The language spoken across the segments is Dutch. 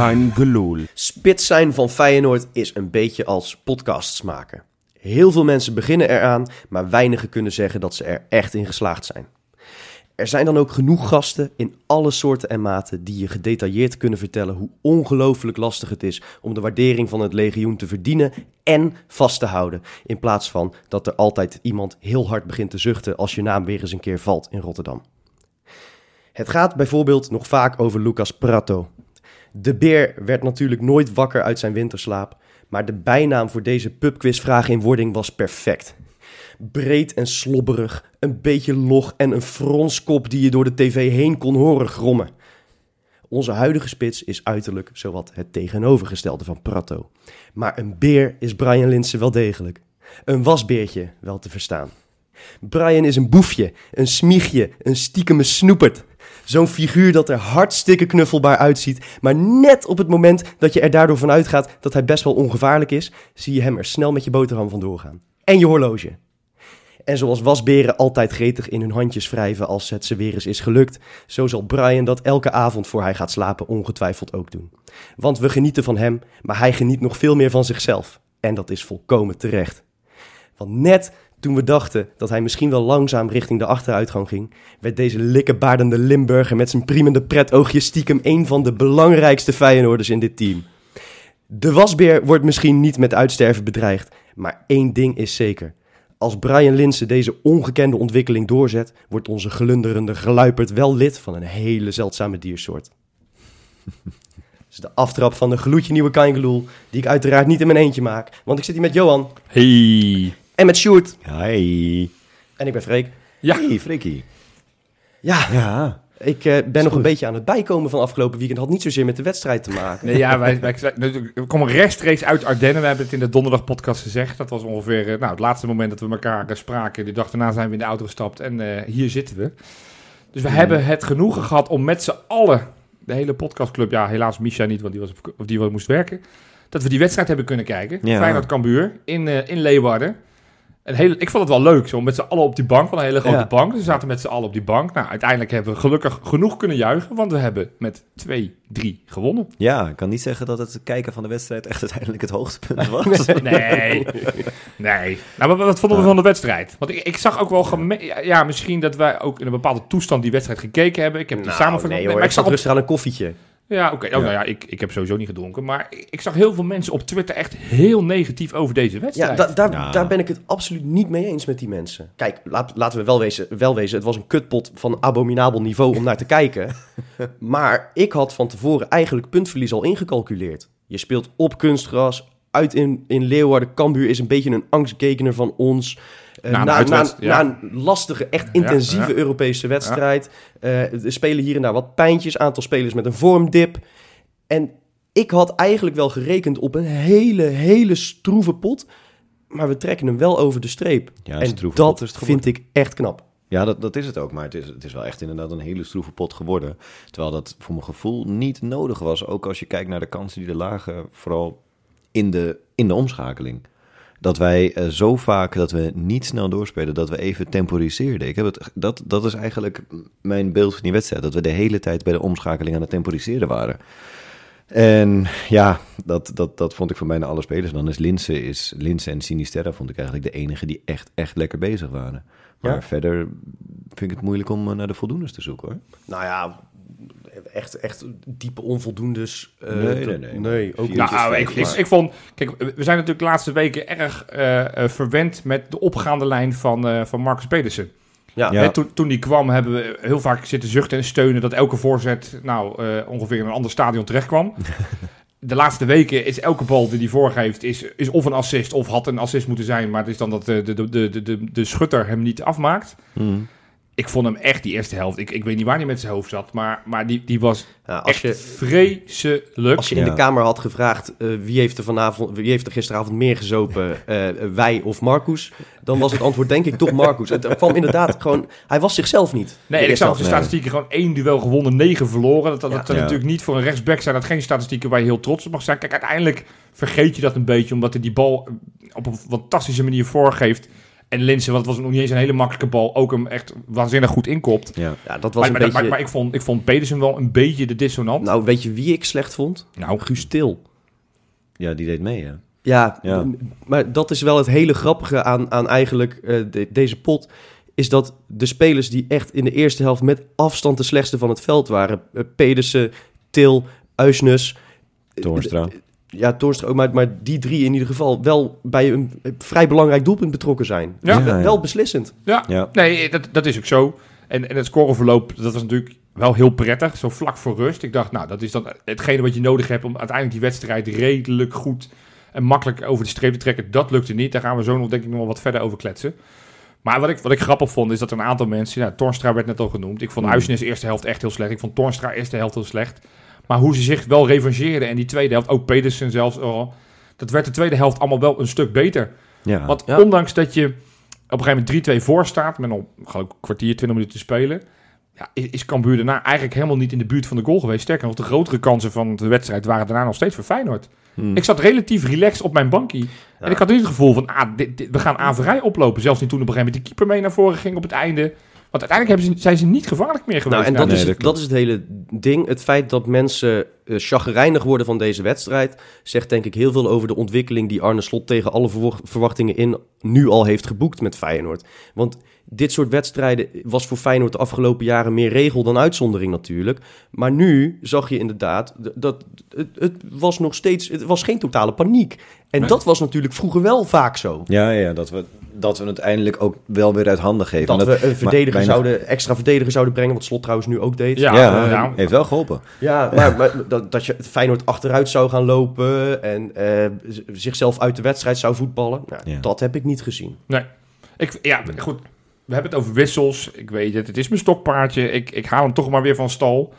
Kein. Spits zijn van Feyenoord is een beetje als podcasts maken. Heel veel mensen beginnen eraan, maar weinigen kunnen zeggen dat ze er echt in geslaagd zijn. Er zijn dan ook genoeg gasten in alle soorten en maten die je gedetailleerd kunnen vertellen hoe ongelooflijk lastig het is om de waardering van het legioen te verdienen en vast te houden. In plaats van dat er altijd iemand heel hard begint te zuchten als je naam weer eens een keer valt in Rotterdam. Het gaat bijvoorbeeld nog vaak over Lucas Prato. De beer werd natuurlijk nooit wakker uit zijn winterslaap, maar de bijnaam voor deze pubquizvraag in wording was perfect. Breed en slobberig, een beetje log en een fronskop die je door de tv heen kon horen grommen. Onze huidige spits is uiterlijk zowat het tegenovergestelde van Prato. Maar een beer is Brian Linsen wel degelijk. Een wasbeertje wel te verstaan. Brian is een boefje, een smiegje, een stiekeme snoepert. Zo'n figuur dat er hartstikke knuffelbaar uitziet, maar net op het moment dat je er daardoor van uitgaat dat hij best wel ongevaarlijk is, zie je hem er snel met je boterham vandoor gaan. En je horloge. En zoals wasberen altijd gretig in hun handjes wrijven als het ze weer eens is gelukt, zo zal Brian dat elke avond voor hij gaat slapen ongetwijfeld ook doen. Want we genieten van hem, maar hij geniet nog veel meer van zichzelf. En dat is volkomen terecht. Want net toen we dachten dat hij misschien wel langzaam richting de achteruitgang ging, werd deze likkebaardende Limburger met zijn priemende pretoogje stiekem een van de belangrijkste Feyenoorders in dit team. De wasbeer wordt misschien niet met uitsterven bedreigd, maar één ding is zeker. Als Brian Linsen deze ongekende ontwikkeling doorzet, wordt onze glunderende geluiperd wel lid van een hele zeldzame diersoort. Dat is de aftrap van de gloedje nieuwe Kangeloel, die ik uiteraard niet in mijn eentje maak, want ik zit hier met Johan Hey. En met Sjoerd Hi. en ik ben Freek. Ja. Hey, Frikkie. Ja, Ja. ik eh, ben nog goed. een beetje aan het bijkomen van afgelopen weekend. Had niet zozeer met de wedstrijd te maken. Nee, ja, wij, wij, wij- we komen rechtstreeks uit Ardennen. We hebben het in de donderdag-podcast gezegd. Dat was ongeveer eh, nou, het laatste moment dat we elkaar eh, spraken. De dag daarna zijn we in de auto gestapt en eh, hier zitten we. Dus we hebben het genoegen gehad om met z'n allen, de hele podcastclub, ja, helaas Misha niet, want die, was op, of die moest werken, dat we die wedstrijd hebben kunnen kijken. Ja. Feyenoord-Cambuur in, in Leeuwarden. Een hele, ik vond het wel leuk, zo met z'n allen op die bank, van een hele grote Ja. bank. We zaten met z'n allen op die bank. Nou, uiteindelijk hebben we gelukkig genoeg kunnen juichen, want we hebben met 2-3 gewonnen. Ja, ik kan niet zeggen dat het kijken van de wedstrijd echt uiteindelijk het hoogtepunt was. Nee, nee. Nou, wat, wat vonden we van de wedstrijd? Want ik, ik zag ook wel, geme- ja, misschien dat wij ook in een bepaalde toestand die wedstrijd gekeken hebben. Ik heb de Nou, samenvatting. nee, nee, maar ik ik zat zag op, rustig aan een koffietje. Ja, oké. Oh, nou ja, ik, ik heb sowieso niet gedronken. Maar ik, zag heel veel mensen op Twitter echt heel negatief over deze Ja, wedstrijd. da- daar, Ja. daar ben ik het absoluut niet mee eens met die mensen. Kijk, laat, laten we wel wezen, wel wezen, het was een kutpot van abominabel niveau om naar te kijken. maar ik had van tevoren eigenlijk puntverlies al ingecalculeerd. Je speelt op kunstgras, uit in, in Leeuwarden. Cambuur is een beetje een angstgekener van ons. Eh, Na een na, na, uitwedst- ja. na een lastige, echt intensieve ja. Europese wedstrijd. Eh, er spelen hier en daar wat pijntjes, aantal spelers met een vormdip. En ik had eigenlijk wel gerekend op een hele, hele stroeve pot. Maar we trekken hem wel over de streep. Ja, en dat pot is het geworden. vind ik echt knap. Ja, dat, dat is het ook. Maar het is, het is wel echt inderdaad een hele stroeve pot geworden. Terwijl dat voor mijn gevoel niet nodig was. Ook als je kijkt naar de kansen die er lagen, vooral in de, in de omschakeling. Dat wij eh, zo vaak dat we niet snel doorspelen, dat we even temporiseerden. Ik heb het, dat, dat is eigenlijk mijn beeld van die wedstrijd. Dat we de hele tijd bij de omschakeling aan het temporiseren waren. En ja, dat, dat, dat vond ik van bijna alle spelers. Dan is Linse, is Linse en Sinisterra vond ik eigenlijk de enige die echt, echt lekker bezig waren. Maar Ja? verder vind ik het moeilijk om eh, naar de voldoendes te zoeken hoor. Nou ja, echt, echt diepe onvoldoendes. eh, Nee, nee, nee. nee ook niet. Nou, ik, ik, vond... Kijk, we zijn natuurlijk de laatste weken erg eh, eh, verwend met de opgaande lijn van, eh, van Marcus Pedersen. Ja, Ja. Hè, toen, toen die kwam hebben we heel vaak zitten zuchten en steunen dat elke voorzet nou eh, ongeveer in een ander stadion terecht kwam. De laatste weken is elke bal die hij voorgeeft is, is of een assist of had een assist moeten zijn, maar het is dan dat de, de, de, de, de, de schutter hem niet afmaakt. Hmm. Ik vond hem echt die eerste helft. Ik, ik weet niet waar hij met zijn hoofd zat, maar, maar die, die was Ja, als echt je, vreselijk. als je in Ja. de kamer had gevraagd eh, wie, heeft er vanavond, wie heeft er gisteravond meer gezopen, eh, wij of Marcus, dan was het antwoord denk ik toch Marcus. Het kwam inderdaad gewoon, hij was zichzelf niet. Nee, ik zag de statistieken gewoon één duel gewonnen, negen verloren. Dat, dat, dat Ja. Ja. natuurlijk niet voor een rechtsback zijn dat geen statistieken waar je heel trots op mag zijn. Kijk, uiteindelijk vergeet je dat een beetje, omdat hij die bal op een fantastische manier voorgeeft. En Linsen, want het was nog niet eens een hele makkelijke bal, ook hem echt waanzinnig goed inkopt. Ja. Ja, dat was Maar, een maar, beetje... maar, maar ik vond, ik vond Pedersen wel een beetje de dissonant. nou, weet je wie ik slecht vond? Nou, Guus Til. ja, die deed mee, hè? Ja, maar dat is wel het hele grappige aan, aan eigenlijk eh, de- deze pot. Is dat de spelers die echt in de eerste helft met afstand de slechtste van het veld waren. eh, Pedersen, Til, Uisnes. eh, Toornstra. Ja, Toornstra ook, maar, maar die drie in ieder geval wel bij een vrij belangrijk doelpunt betrokken zijn. Ja. Dus wel- Ja, ja. wel beslissend. ja, Ja. nee, dat, dat is ook zo. En, en het scoreverloop, dat was natuurlijk wel heel prettig, zo vlak voor rust. Ik dacht, nou, dat is dan hetgene wat je nodig hebt om uiteindelijk die wedstrijd redelijk goed en makkelijk over de streep te trekken. Dat lukte niet. Daar gaan we zo nog, denk ik, nog wel wat verder over kletsen. Maar wat ik, wat ik grappig vond, is dat er een aantal mensen... Ja, Tornstra werd net al genoemd. Ik vond Mm. Uisnes eerste helft echt heel slecht. Ik vond Tornstra eerste helft heel slecht. Maar hoe ze zich wel revancheerden en die tweede helft, ook Pedersen zelfs al... Dat werd de tweede helft allemaal wel een stuk beter. Ja. Want Ja. ondanks dat je op een gegeven moment 3-2 voor staat... met ik, een kwartier, 20 minuten te spelen... Ja, is, is Cambuur daarna eigenlijk helemaal niet in de buurt van de goal geweest. Sterker nog, de grotere kansen van de wedstrijd waren daarna nog steeds voor Feyenoord. Hmm. Ik zat relatief relaxed op mijn bankie. En ik had niet het gevoel van, ah, dit, dit- we gaan averij oplopen. Zelfs niet toen op een gegeven moment de keeper mee naar voren ging op het einde. Want uiteindelijk hebben ze, zijn ze niet gevaarlijk meer geweest. Nou, en dat, nee, is, dat het, dat is het hele ding. Het feit dat mensen eh chagrijnig worden van deze wedstrijd... zegt denk ik heel veel over de ontwikkeling... die Arne Slot tegen alle verwa- verwachtingen in nu al heeft geboekt met Feyenoord. Want dit soort wedstrijden was voor Feyenoord de afgelopen jaren... meer regel dan uitzondering natuurlijk. Maar nu zag je inderdaad... dat het, het was nog steeds... Het was geen totale paniek. En Nee. dat was natuurlijk vroeger wel vaak zo. Ja, ja dat, we, dat we het eindelijk ook wel weer uit handen geven. Dat we een verdediger zouden, extra verdediger zouden brengen... wat Slot trouwens nu ook deed. Ja, Ja, ja. heeft wel geholpen. Ja, maar, maar dat, dat je Feyenoord achteruit zou gaan lopen en eh, zichzelf uit de wedstrijd zou voetballen, nou, Ja. dat heb ik niet gezien. Nee. Ik, ja, goed. We hebben het over wissels. Ik weet het. Het is mijn stokpaardje. Ik, ik haal hem toch maar weer van stal.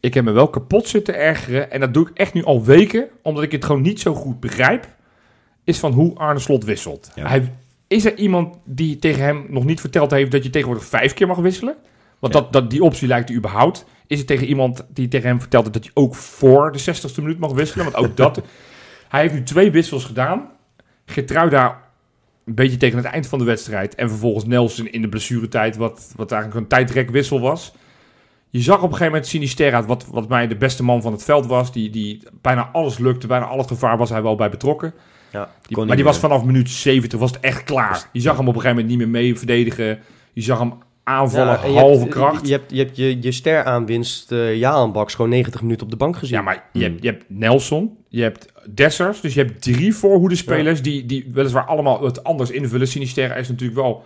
Ik heb me wel kapot zitten ergeren. En dat doe ik echt nu al weken. Omdat ik het gewoon niet zo goed begrijp. Is van hoe Arne Slot wisselt. Ja. Hij, is er iemand die tegen hem nog niet verteld heeft dat je tegenwoordig vijf keer mag wisselen? Want Ja. dat, dat, die optie lijkt er überhaupt. Is het tegen iemand die tegen hem vertelt heeft dat je ook voor de 60ste minuut mag wisselen? Want ook dat. Hij heeft nu twee wissels gedaan. Geertruida een beetje tegen het eind van de wedstrijd. En vervolgens Nelson in de blessuretijd, wat, wat eigenlijk een tijdrekwissel was. Je zag op een gegeven moment Sinisterra, wat, wat mij de beste man van het veld was. Die, die bijna alles lukte, bijna al het gevaar was hij wel bij betrokken. Ja, Die, maar die was vanaf minuut 70 was het echt klaar. Je zag hem op een gegeven moment niet meer mee verdedigen. Je zag hem aanvallen, Ja, halve hebt, kracht. Je hebt je, hebt je, je ster aanwinst, uh, Jaan Baks, gewoon 90 minuten op de bank gezien. Ja, maar je, Hmm. hebt, je hebt Nelson, je hebt Dessers, dus je hebt drie voorhoedespelers die, die weliswaar allemaal het anders invullen. Sinisterra is natuurlijk wel,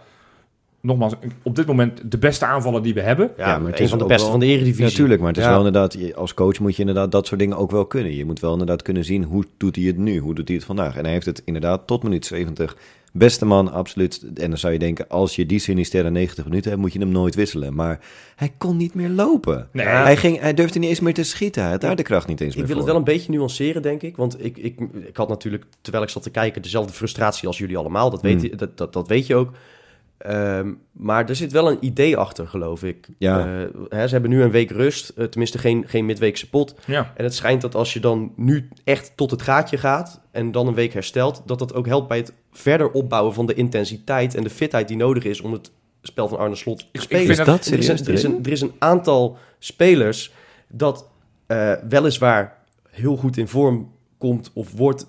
nogmaals, op dit moment de beste aanvaller die we hebben. Ja, Ja, maar het een is van de beste wel- van de eredivisie. Natuurlijk, maar het is Ja. wel inderdaad, als coach moet je inderdaad dat soort dingen ook wel kunnen. Je moet wel inderdaad kunnen zien hoe doet hij het nu, hoe doet hij het vandaag. En hij heeft het inderdaad tot minuut 70. Beste man, absoluut. En dan zou je denken, als je die Sinisterra 90 minuten hebt, moet je hem nooit wisselen. Maar hij kon niet meer lopen. Nee. Hij, ging, hij durfde niet eens meer te schieten. Hij had daar de kracht niet eens Ik meer wil voor. het wel een beetje nuanceren, denk ik. Want ik, ik, ik had natuurlijk, terwijl ik zat te kijken, dezelfde frustratie als jullie allemaal. Dat weet, Hmm. je- dat, dat, dat weet je ook. Ehm, maar er zit wel een idee achter, geloof ik. Ja. Eh, hè, ze hebben nu een week rust, eh, tenminste geen, geen midweekse pot. Ja. En het schijnt dat als je dan nu echt tot het gaatje gaat en dan een week herstelt, dat dat ook helpt bij het verder opbouwen van de intensiteit en de fitheid die nodig is om het spel van Arne Slot te Ik- ik spelen. vind dat- er, is een, er, is een, er is een aantal spelers dat eh, weliswaar heel goed in vorm komt of wordt,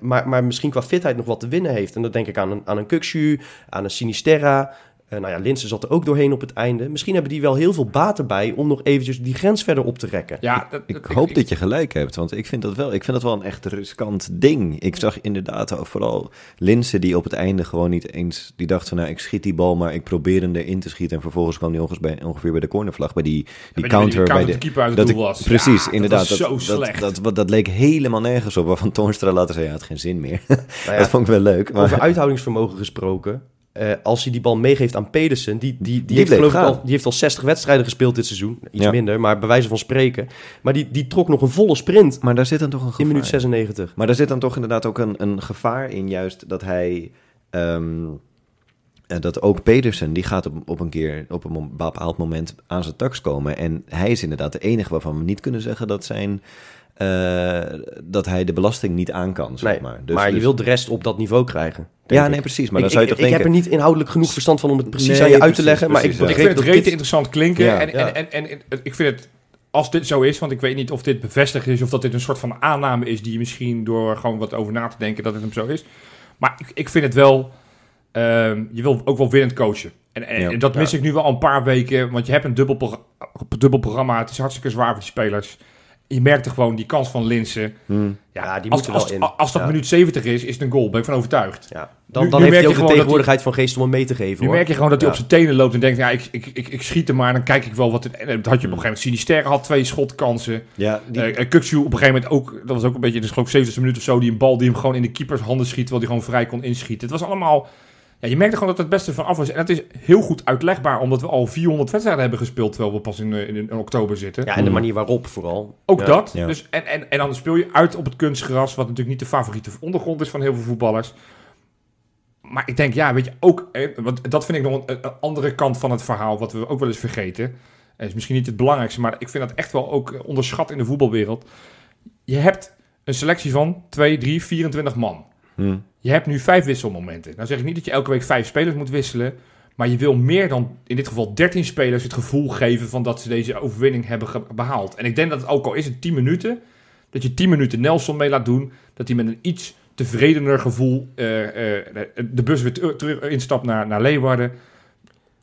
maar, maar misschien qua fitheid nog wat te winnen heeft. En dan denk ik aan een, aan een Kukshu, aan een Sinisterra. Eh, nou ja, Linsen zat er ook doorheen op het einde. Misschien hebben die wel heel veel baat erbij om nog eventjes die grens verder op te rekken. Ja, dat- Ik hoop dat je gelijk hebt, want ik vind dat wel, ik vind dat wel een echt riskant ding. Ik zag inderdaad ook vooral Linsen die op het einde gewoon niet eens, die dacht van nou ik schiet die bal, maar ik probeer hem erin te schieten. En vervolgens kwam hij ongeveer bij, ongeveer bij de cornervlag, bij die, die die- die counter. bij de de, keeper uit het dat doel ik- was. Precies, Ja, inderdaad. Dat was dat, zo dat, slecht. Dat, dat, dat leek helemaal nergens op, waarvan Toornstra later zei, ja, het had geen zin meer. Nou ja, dat vond ik wel leuk. Maar, Over uithoudingsvermogen gesproken. Eh, als hij die bal meegeeft aan Pedersen, die, die, die, heeft, geloof ik al, die heeft al 60 wedstrijden gespeeld dit seizoen. Iets Ja. minder, maar bij wijze van spreken. Maar die, die trok nog een volle sprint maar daar zit dan toch een in minuut 96. Maar daar zit dan toch inderdaad ook een, een gevaar in, juist dat hij. ehm, eh, dat ook Pedersen, die gaat op, op een keer, op een bepaald moment aan zijn tax komen. En hij is inderdaad de enige waarvan we niet kunnen zeggen dat zijn eh, dat hij de belasting niet aan kan, zeg Nee, maar. Dus, maar je dus- wilt de rest op dat niveau krijgen. Ja, nee, precies. Maar ik, dan zou je ik, toch ik denken... heb er niet inhoudelijk genoeg verstand van om het precies Nee, aan je uit te precies, leggen. maar precies, ik ja. Ik vind het rete dit... interessant klinken. Ja. en, Ja. En, en, en, ik vind het, als dit zo is, want ik weet niet of dit bevestigd is... of dat dit een soort van aanname is die je misschien door gewoon wat over na te denken... dat het hem zo is. Maar ik, ik vind het wel... ehm, je wil ook wel winnend coachen. En, en, Ja. en dat mis ik nu wel al een paar weken. Want je hebt een dubbel, pro- dubbel programma. Het is hartstikke zwaar voor die spelers. Je merkte gewoon die kans van Linsen. Hmm. Ja, die als, moeten als, wel in. als dat Ja. minuut 70 is, is het een goal. Ben ik van overtuigd. Ja. Dan, Nu- dan nu heeft merk hij ook de gewoon dat tegenwoordigheid van geest om hem mee te geven. Nu hoor. merk je gewoon dat hij Ja. op zijn tenen loopt en denkt... Ja, ik, ik, ik, ik schiet hem maar dan kijk ik wel wat... Het, en dat had je op een gegeven moment. Sinister had twee schotkansen. Ja, die, Eh, eh, op een gegeven moment ook... Dat was ook een beetje... Dus geloof ik 70 minuten of zo. Die een bal die hem gewoon in de keepers handen schiet... Terwijl hij gewoon vrij kon inschieten. Het was allemaal... Ja, je merkte gewoon dat het beste van af was. En het is heel goed uitlegbaar. Omdat we al 400 wedstrijden hebben gespeeld... Terwijl we pas in, eh, in, in oktober zitten. Ja, en de manier waarop vooral. Ook Ja. dat. Ja. Dus, en, en, en dan speel je uit op het kunstgras, wat natuurlijk niet de favoriete ondergrond is van heel veel voetballers. Maar ik denk, ja, weet je, ook, eh, want dat vind ik nog een, een andere kant van het verhaal, wat we ook wel eens vergeten. Het is misschien niet het belangrijkste, maar ik vind dat echt wel ook eh, onderschat in de voetbalwereld. Je hebt een selectie van 2, 3, 24 man. Hmm. Je hebt nu vijf wisselmomenten. Nou zeg ik niet dat je elke week vijf spelers moet wisselen. Maar je wil meer dan, in dit geval 13 spelers, het gevoel geven van dat ze deze overwinning hebben behaald. En ik denk dat het ook al is het 10 minuten, dat je 10 minuten Nelson mee laat doen. Dat hij met een iets tevredener gevoel eh, eh, de bus weer ter- terug instapt naar, naar Leeuwarden.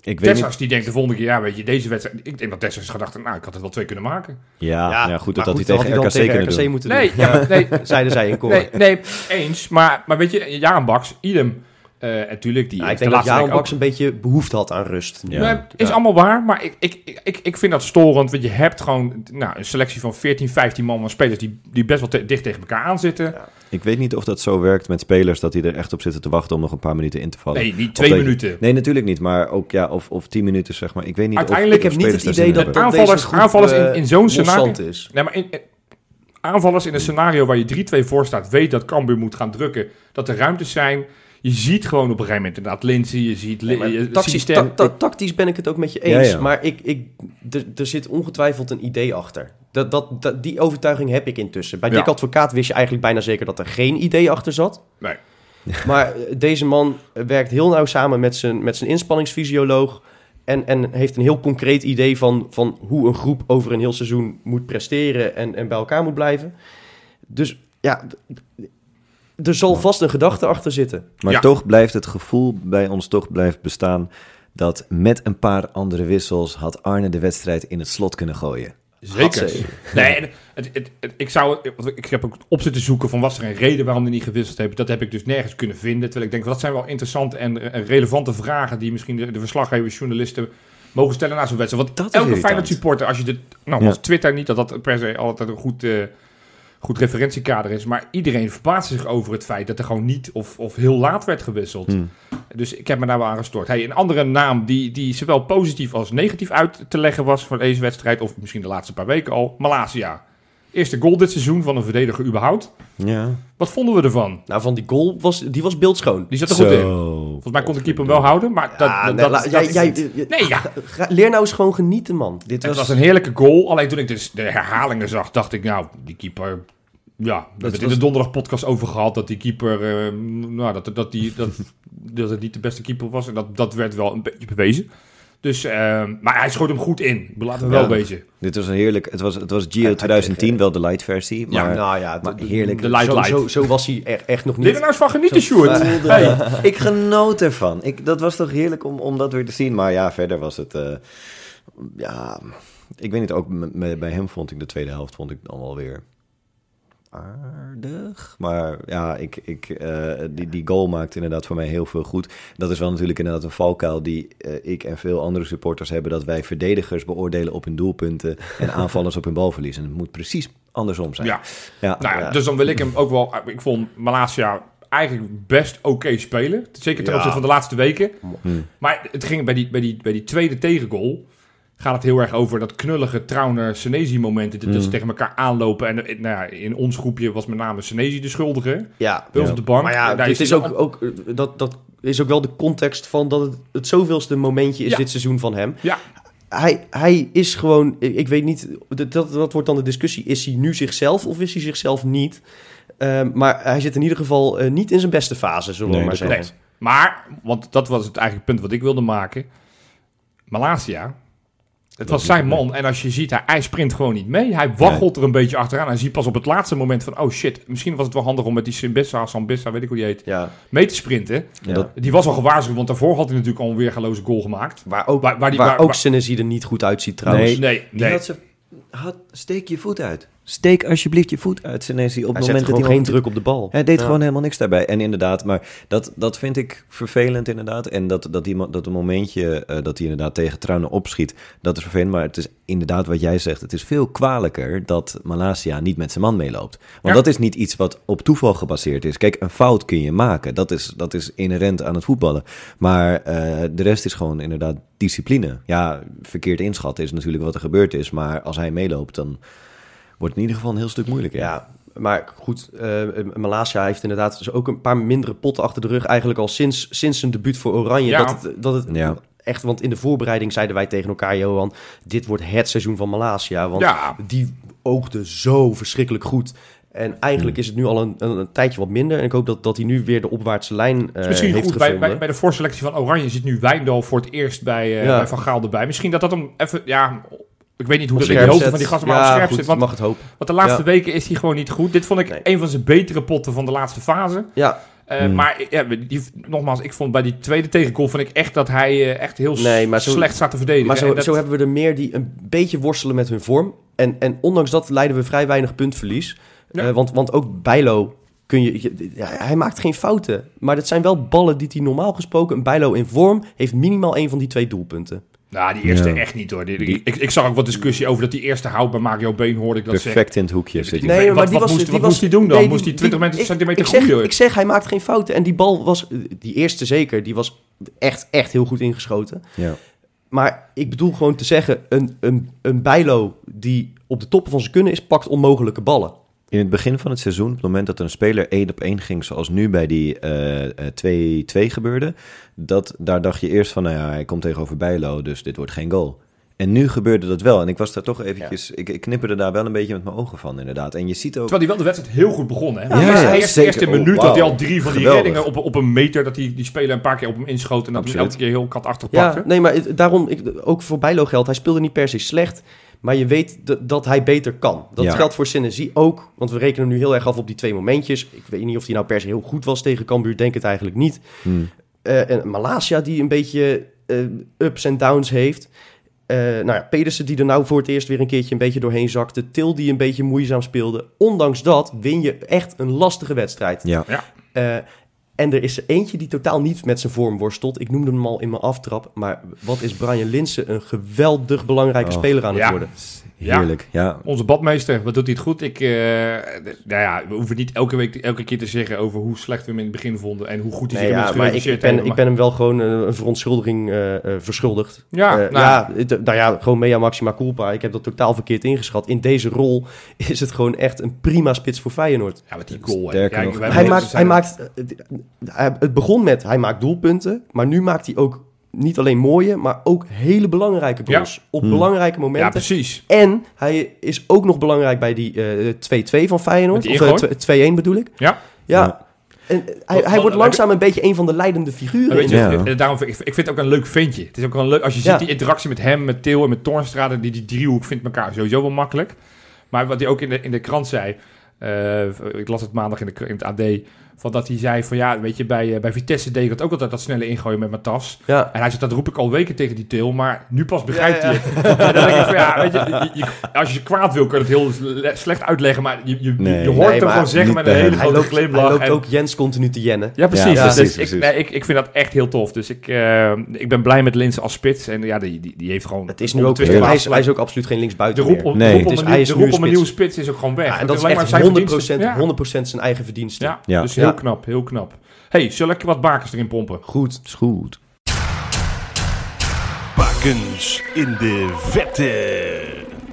Ik weet niet... Die denkt de volgende keer, ja weet je, deze wedstrijd... Ik denk dat Tessas gedacht, nou ik had het wel twee kunnen maken. Ja, ja, goed, dat had hij tegen dan RKC kunnen doen. moeten Nee, doen. ja, nee, Zeiden zij in koor. nee, nee, eens. Maar, maar weet je, Jaan Baks, idem. Eh natuurlijk, die ik denk de dat ook- Baks een beetje behoefte had aan rust. Ja. Is allemaal waar, maar ik, ik, ik, ik vind dat storend. Want je hebt gewoon nou, een selectie van 14, 15 man van spelers die, die best wel te- dicht tegen elkaar aanzitten. Ja. Ik weet niet of dat zo werkt met spelers, dat die er echt op zitten te wachten om nog een paar minuten in te vallen. Nee, niet Of twee minuten. Nee, natuurlijk niet, maar ook ja, of, of tien minuten zeg maar. Ik weet niet Uiteindelijk of, Ik heb niet het idee dat, Aanvallers- deze groep, aanvallers in- eh, in zo'n scenario- is. Nee, maar in, in- aanvallers in een scenario waar je 3-2 voor staat, weet dat Cambuur moet gaan drukken. Dat er ruimtes zijn. Je ziet gewoon op een gegeven moment inderdaad Lindsay, je ziet maar je- tactisch, Sinister. ta- ta- tactisch ben ik het ook met je eens. Ja, ja. Maar ik, ik, er, er zit ongetwijfeld een idee achter. Dat, dat, dat, die overtuiging heb ik intussen. Bij Ja. Dick Advocaat wist je eigenlijk bijna zeker dat er geen idee achter zat. Nee. Maar eh, deze man werkt heel nauw samen met zijn, met zijn inspanningsfysioloog. En, en heeft een heel concreet idee van, van hoe een groep over een heel seizoen moet presteren en, en bij elkaar moet blijven. Dus ja, er zal vast een gedachte achter zitten. Maar Ja. toch blijft het gevoel bij ons toch blijft bestaan dat met een paar andere wissels had Arne de wedstrijd in het slot kunnen gooien. Zeker. Nee, het, het, het- ik, zou, want ik heb ook op zitten zoeken van was er een reden waarom hij niet gewisseld heeft. Dat heb ik dus nergens kunnen vinden. Terwijl ik denk, dat zijn wel interessante en relevante vragen die misschien de, de verslaggevers, journalisten mogen stellen na zo'n wedstrijd. Want Dat is elke. Feyenoord supporter, als je dit, nou Ja. als Twitter niet dat dat per se altijd een goed, eh, goed referentiekader is, maar iedereen verbaast zich over het feit dat er gewoon niet of, of heel laat werd gewisseld. Hmm. Dus ik heb me daar wel aan gestoord. Hey, een andere naam die, die zowel positief als negatief uit te leggen was voor deze wedstrijd, of misschien de laatste paar weken al, Malasia. Eerste goal dit seizoen van een verdediger überhaupt. Ja. Wat vonden we ervan? Nou, van die goal was, die was beeldschoon. Die zat er goed in. Volgens mij kon de keeper hem wel houden, maar dat, Ja, dat, nee, dat- la- dat jij, is jij, niet- je- Nee, ja. ga- leer nou eens gewoon genieten, man. Dit Het was een heerlijke goal. Alleen toen ik dus de herhalingen zag, dacht ik, nou, die keeper... Ja, we hebben het in was- de donderdag podcast over gehad dat die keeper, eh, nou, dat, dat, die, dat, dat het niet de beste keeper was. En dat, dat werd wel een beetje bewezen. Dus, eh, maar hij schoot hem goed in. Ik Laten we wel wezen. Dit was een heerlijk. Het was, het was Gio Hij- hij 2010, kreeg, wel de light versie. Ja, Maar, nou ja, maar heerlijk. De light zo, light. Zo, zo was hij er echt nog niet. er nou eens van genieten, Sjoerd? Hey. Ik genoot ervan. Ik, dat was toch heerlijk om, om dat weer te zien. Maar ja, verder was het... eh, ja, ik weet niet, ook bij hem vond ik de tweede helft vond ik dan wel weer aardig. Maar ja, ik, ik, eh, die, die goal maakt inderdaad voor mij heel veel goed. Dat is wel natuurlijk inderdaad een valkuil die eh, ik en veel andere supporters hebben... dat wij verdedigers beoordelen op hun doelpunten... en aanvallers op hun balverlies. En het moet precies andersom zijn. Ja, ja. nou ja, Ja. dus dan wil ik hem ook wel... Ik vond Malasia eigenlijk best oké spelen. Zeker ten opzichte van de laatste weken. Hm. Maar het ging bij die, bij die, bij die tweede tegengoal... gaat het heel erg over dat knullige Trauner-Senesi-momenten... dat Mm. ze tegen elkaar aanlopen. En eh, nou ja, in ons groepje was met name Senesi de schuldige. Ja, Bij ons Ja. op de bank. maar ja, Daar is ook, ook, eh, dat, dat is ook wel de context van dat het het zoveelste momentje is Ja. dit seizoen van hem. Ja. hij, hij is gewoon, ik, ik weet niet, dat, dat wordt dan de discussie, is hij nu zichzelf of is hij zichzelf niet? Ehm, maar hij zit in ieder geval eh, niet in zijn beste fase, zullen Nee, we maar zeggen. Nee. Maar, want dat was het eigenlijk punt wat ik wilde maken. Malasia. Het was zijn man. En als je ziet, hij, hij sprint gewoon niet mee. Hij waggelt er een beetje achteraan. Hij ziet pas op het laatste moment van... Oh shit, misschien was het wel handig om met die Simbissa, Sambissa, weet ik hoe die heet, Ja, mee te sprinten. ja. dat- Die was al gewaarschuwd, want daarvoor had hij natuurlijk al een weergaloze goal gemaakt. waar ook, Waar- waar die- waar waar- ook waar- Senesi er niet goed uitziet trouwens. Nee. Nee, Die nee. had ze, had, steek je voet uit. Steek alsjeblieft je voet uit, Senesi. Op hij het zet moment dat hij geen druk op de bal. Hij deed Ja. gewoon helemaal niks daarbij. En inderdaad, maar dat, dat vind ik vervelend inderdaad. En dat, dat, die, dat een momentje eh, dat hij inderdaad tegen Truinen opschiet, dat is vervelend. Maar het is inderdaad wat jij zegt. Het is veel kwalijker dat Malasia niet met zijn man meeloopt. Want Ja. dat is niet iets wat op toeval gebaseerd is. Kijk, een fout kun je maken. Dat is, dat is inherent aan het voetballen. Maar eh, de rest is gewoon inderdaad discipline. Ja, verkeerd inschatten is natuurlijk wat er gebeurd is. Maar als hij meeloopt, dan wordt het in ieder geval een heel stuk moeilijker. Ja, maar goed, eh Malasia heeft inderdaad dus ook een paar mindere potten achter de rug. Eigenlijk al sinds, sinds zijn debuut voor Oranje. Ja. Dat het, dat het Ja. echt, want in de voorbereiding zeiden wij tegen elkaar, Johan, dit wordt het seizoen van Malasia. Want Ja. die oogde zo verschrikkelijk goed. En eigenlijk Hmm. is het nu al een, een, een tijdje wat minder. En ik hoop dat, dat hij nu weer de opwaartse lijn eh Is misschien heeft goed, bij, gevonden. bij, bij de voorselectie van Oranje zit nu Wijndal voor het eerst bij, eh, Ja. bij Van Gaal erbij. Misschien dat dat hem even, ja, ik weet niet hoe dat in de hoofd van die gasten maar ja, op scherp goed, zit. Want, mag het hopen. want de laatste Ja. weken is hij gewoon niet goed. Dit vond ik Nee. een van zijn betere potten van de laatste fase. Ja, Eh, Hmm. Maar ja, die, nogmaals, ik vond bij die tweede tegengoal vond ik echt dat hij eh, echt heel Nee, maar zo- slecht staat te verdedigen. maar zo, En dat- zo hebben we er meer die een beetje worstelen met hun vorm. En, en ondanks dat leiden we vrij weinig puntverlies. Ja. Eh, want, want ook Bijlo, kun je, je- ja, hij maakt geen fouten. Maar dat zijn wel ballen die hij normaal gesproken... Een Bijlo in vorm heeft minimaal één van die twee doelpunten. Nou, die eerste Ja. echt niet hoor. Die, die- ik, ik zag ook wat discussie over dat die eerste hout bij Mario Been hoorde ik dat zeggen. Perfect in het hoekje zit hij. Nee, maar wat- die wat was- moest- die wat was- moest hij doen dan? nee, Moest hij 20 die- ik- centimeter ik zeg, groeien? Ik zeg, hij maakt geen fouten. En die bal was, die eerste zeker, die was echt, echt heel goed ingeschoten. Ja. Maar ik bedoel gewoon te zeggen, een, een, een Bijlo die op de toppen van zijn kunnen is, pakt onmogelijke ballen. In het begin van het seizoen, op het moment dat een speler één op één ging, zoals nu bij die eh, eh, 2-2 gebeurde, dat, daar dacht je eerst van, nou ja, hij komt tegenover Bijlo, dus dit wordt geen goal. En nu gebeurde dat wel. En ik was daar toch eventjes, ik, ik knipperde daar wel een beetje met mijn ogen van, inderdaad. En je ziet ook... Terwijl hij wel de wedstrijd heel goed begon. Hè? Ja, eerst, ja, eerst, zeker. eerst in een Oh, minuut had hij al drie van die Geweldig. reddingen op, op een meter. Dat die, die speler een paar keer op hem inschoot. En dat hij elke keer heel katachtig Ja, pakte. nee, maar het- daarom, ik, ook voor Bijlo geldt, hij speelde niet per se slecht. Maar je weet dat, dat hij beter kan. Dat Ja. geldt voor Senesi ook. Want we rekenen nu heel erg af op die twee momentjes. Ik weet niet of hij nou per se heel goed was tegen Cambuur. Denk het eigenlijk niet. Hmm. Eh, en Malasia die een beetje eh, ups en downs heeft. Eh nou ja, Pedersen die er nou voor het eerst weer een keertje een beetje doorheen zakte. Til die een beetje moeizaam speelde. Ondanks dat win je echt een lastige wedstrijd. Ja. Eh, en er is er eentje die totaal niet met zijn vorm worstelt. Ik noemde hem al in mijn aftrap. Maar wat is Brian Linsen een geweldig belangrijke Oh, speler aan het ja. worden. Ja. Heerlijk, ja. Onze badmeester, wat doet hij het goed? Ik, eh, nou ja, we hoeven niet elke week, elke keer te zeggen over hoe slecht we hem in het begin vonden. En hoe goed hij Nee, zich ja, maar ik, ik, ben, ik ben hem wel gewoon eh, een verontschuldiging eh, eh, verschuldigd. Ja, Eh, nou, ja, het- nou ja, gewoon mea maxima culpa. Ik heb dat totaal verkeerd ingeschat. In deze rol is het gewoon echt een prima spits voor Feyenoord. ja, met die goal. Sterker Ja, nog, Hij maakt, hij maakt, het begon met, hij maakt doelpunten, maar nu maakt hij ook niet alleen mooie, maar ook hele belangrijke goals. Op Hmm. belangrijke Ja, momenten. precies. en hij is ook nog belangrijk bij die eh, 2-2 van Feyenoord. Of eh, ingooi? tw- 2-1 bedoel ik. Ja. Ja. Ja. En eh, hij, Wat- hij wordt langzaam een beetje een van de leidende figuren. Weet je, Ja. eh, daarom vind ik, ik vind het ook een leuk ventje. Het is ook wel leuk als je ziet Ja. die interactie met hem, met Theo en met Toornstra. Die, die driehoek vindt elkaar sowieso wel makkelijk. Maar wat hij ook in de, in de krant zei, eh, ik las het maandag in, de, in het AD, van dat hij zei van ja, weet je, bij, eh, bij Vitesse deed ik dat ook altijd dat snelle ingooien met mijn tas. Ja. En hij zegt, dat roep ik al weken tegen die Til, maar nu pas begrijpt Ja, ja. hij het. En dan denk ik van ja, weet je, je- je- als je kwaad wil, kun je het heel le- slecht uitleggen, maar je, je, Nee. je hoort Nee, hem maar gewoon zeggen met een hele grote loopt, hij loopt en- ook Jens continu te jennen. ja, precies. Ja, Dus precies, ik, nee, ik, ik vind dat echt heel tof. Dus ik, eh, ik ben blij met Linse als spits. En ja, die, die, die heeft gewoon... Het is nu ook, hij, is, gelijk. hij is ook absoluut geen linksbuiten Nee. de roep om is de nu roep om een spits. nieuwe spits is ook gewoon weg. En dat is echt maar zijn 100%, verdiensten. Ja. 100% zijn eigen verdienste. Ja, Ja. dus Ja. Heel knap, heel knap. hey, zal ik wat bakers erin pompen? Goed. Is goed. Bakens in de vette.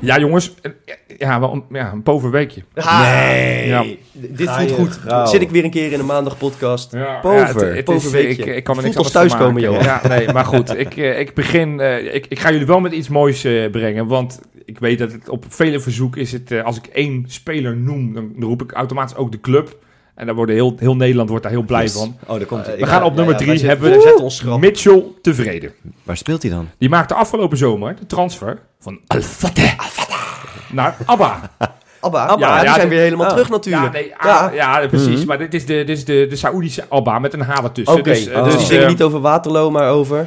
Ja, jongens. eh, Ja, wel een, ja, een pover weekje. Nee, Ja. dit voelt goed. Zit ik weer een keer in een maandagpodcast. Ja, Pover, het- het is- pover ik, weekje. ik kan er niks anders van thuiskomen, joh. Ja, nee, maar goed. Ik, eh, ik begin... eh, ik, ik ga jullie wel met iets moois eh, brengen. Want ik weet dat het op vele verzoek is het... eh, als ik één speler noem, dan roep ik automatisch ook de club. En daar worden heel, heel Nederland wordt daar heel blij Yes. van. Oh, daar komt hij. We gaan op ja, nummer ja, drie hebben we zetten ons schrap. Mitchell tevreden. Waar speelt hij dan? Die maakte afgelopen zomer de transfer van Al-Fateh naar ABBA. Abba, Abba, ja, die ja, zijn dit- weer helemaal oh. terug Ja, natuurlijk. nee, Ja. ah, ja. precies. Mhm. Maar dit is de, dit is de, de Saoedische ABBA met een H ertussen. Oké, Dus, dus, eh, oh. die dus, zingen eh, niet over Waterloo, maar over...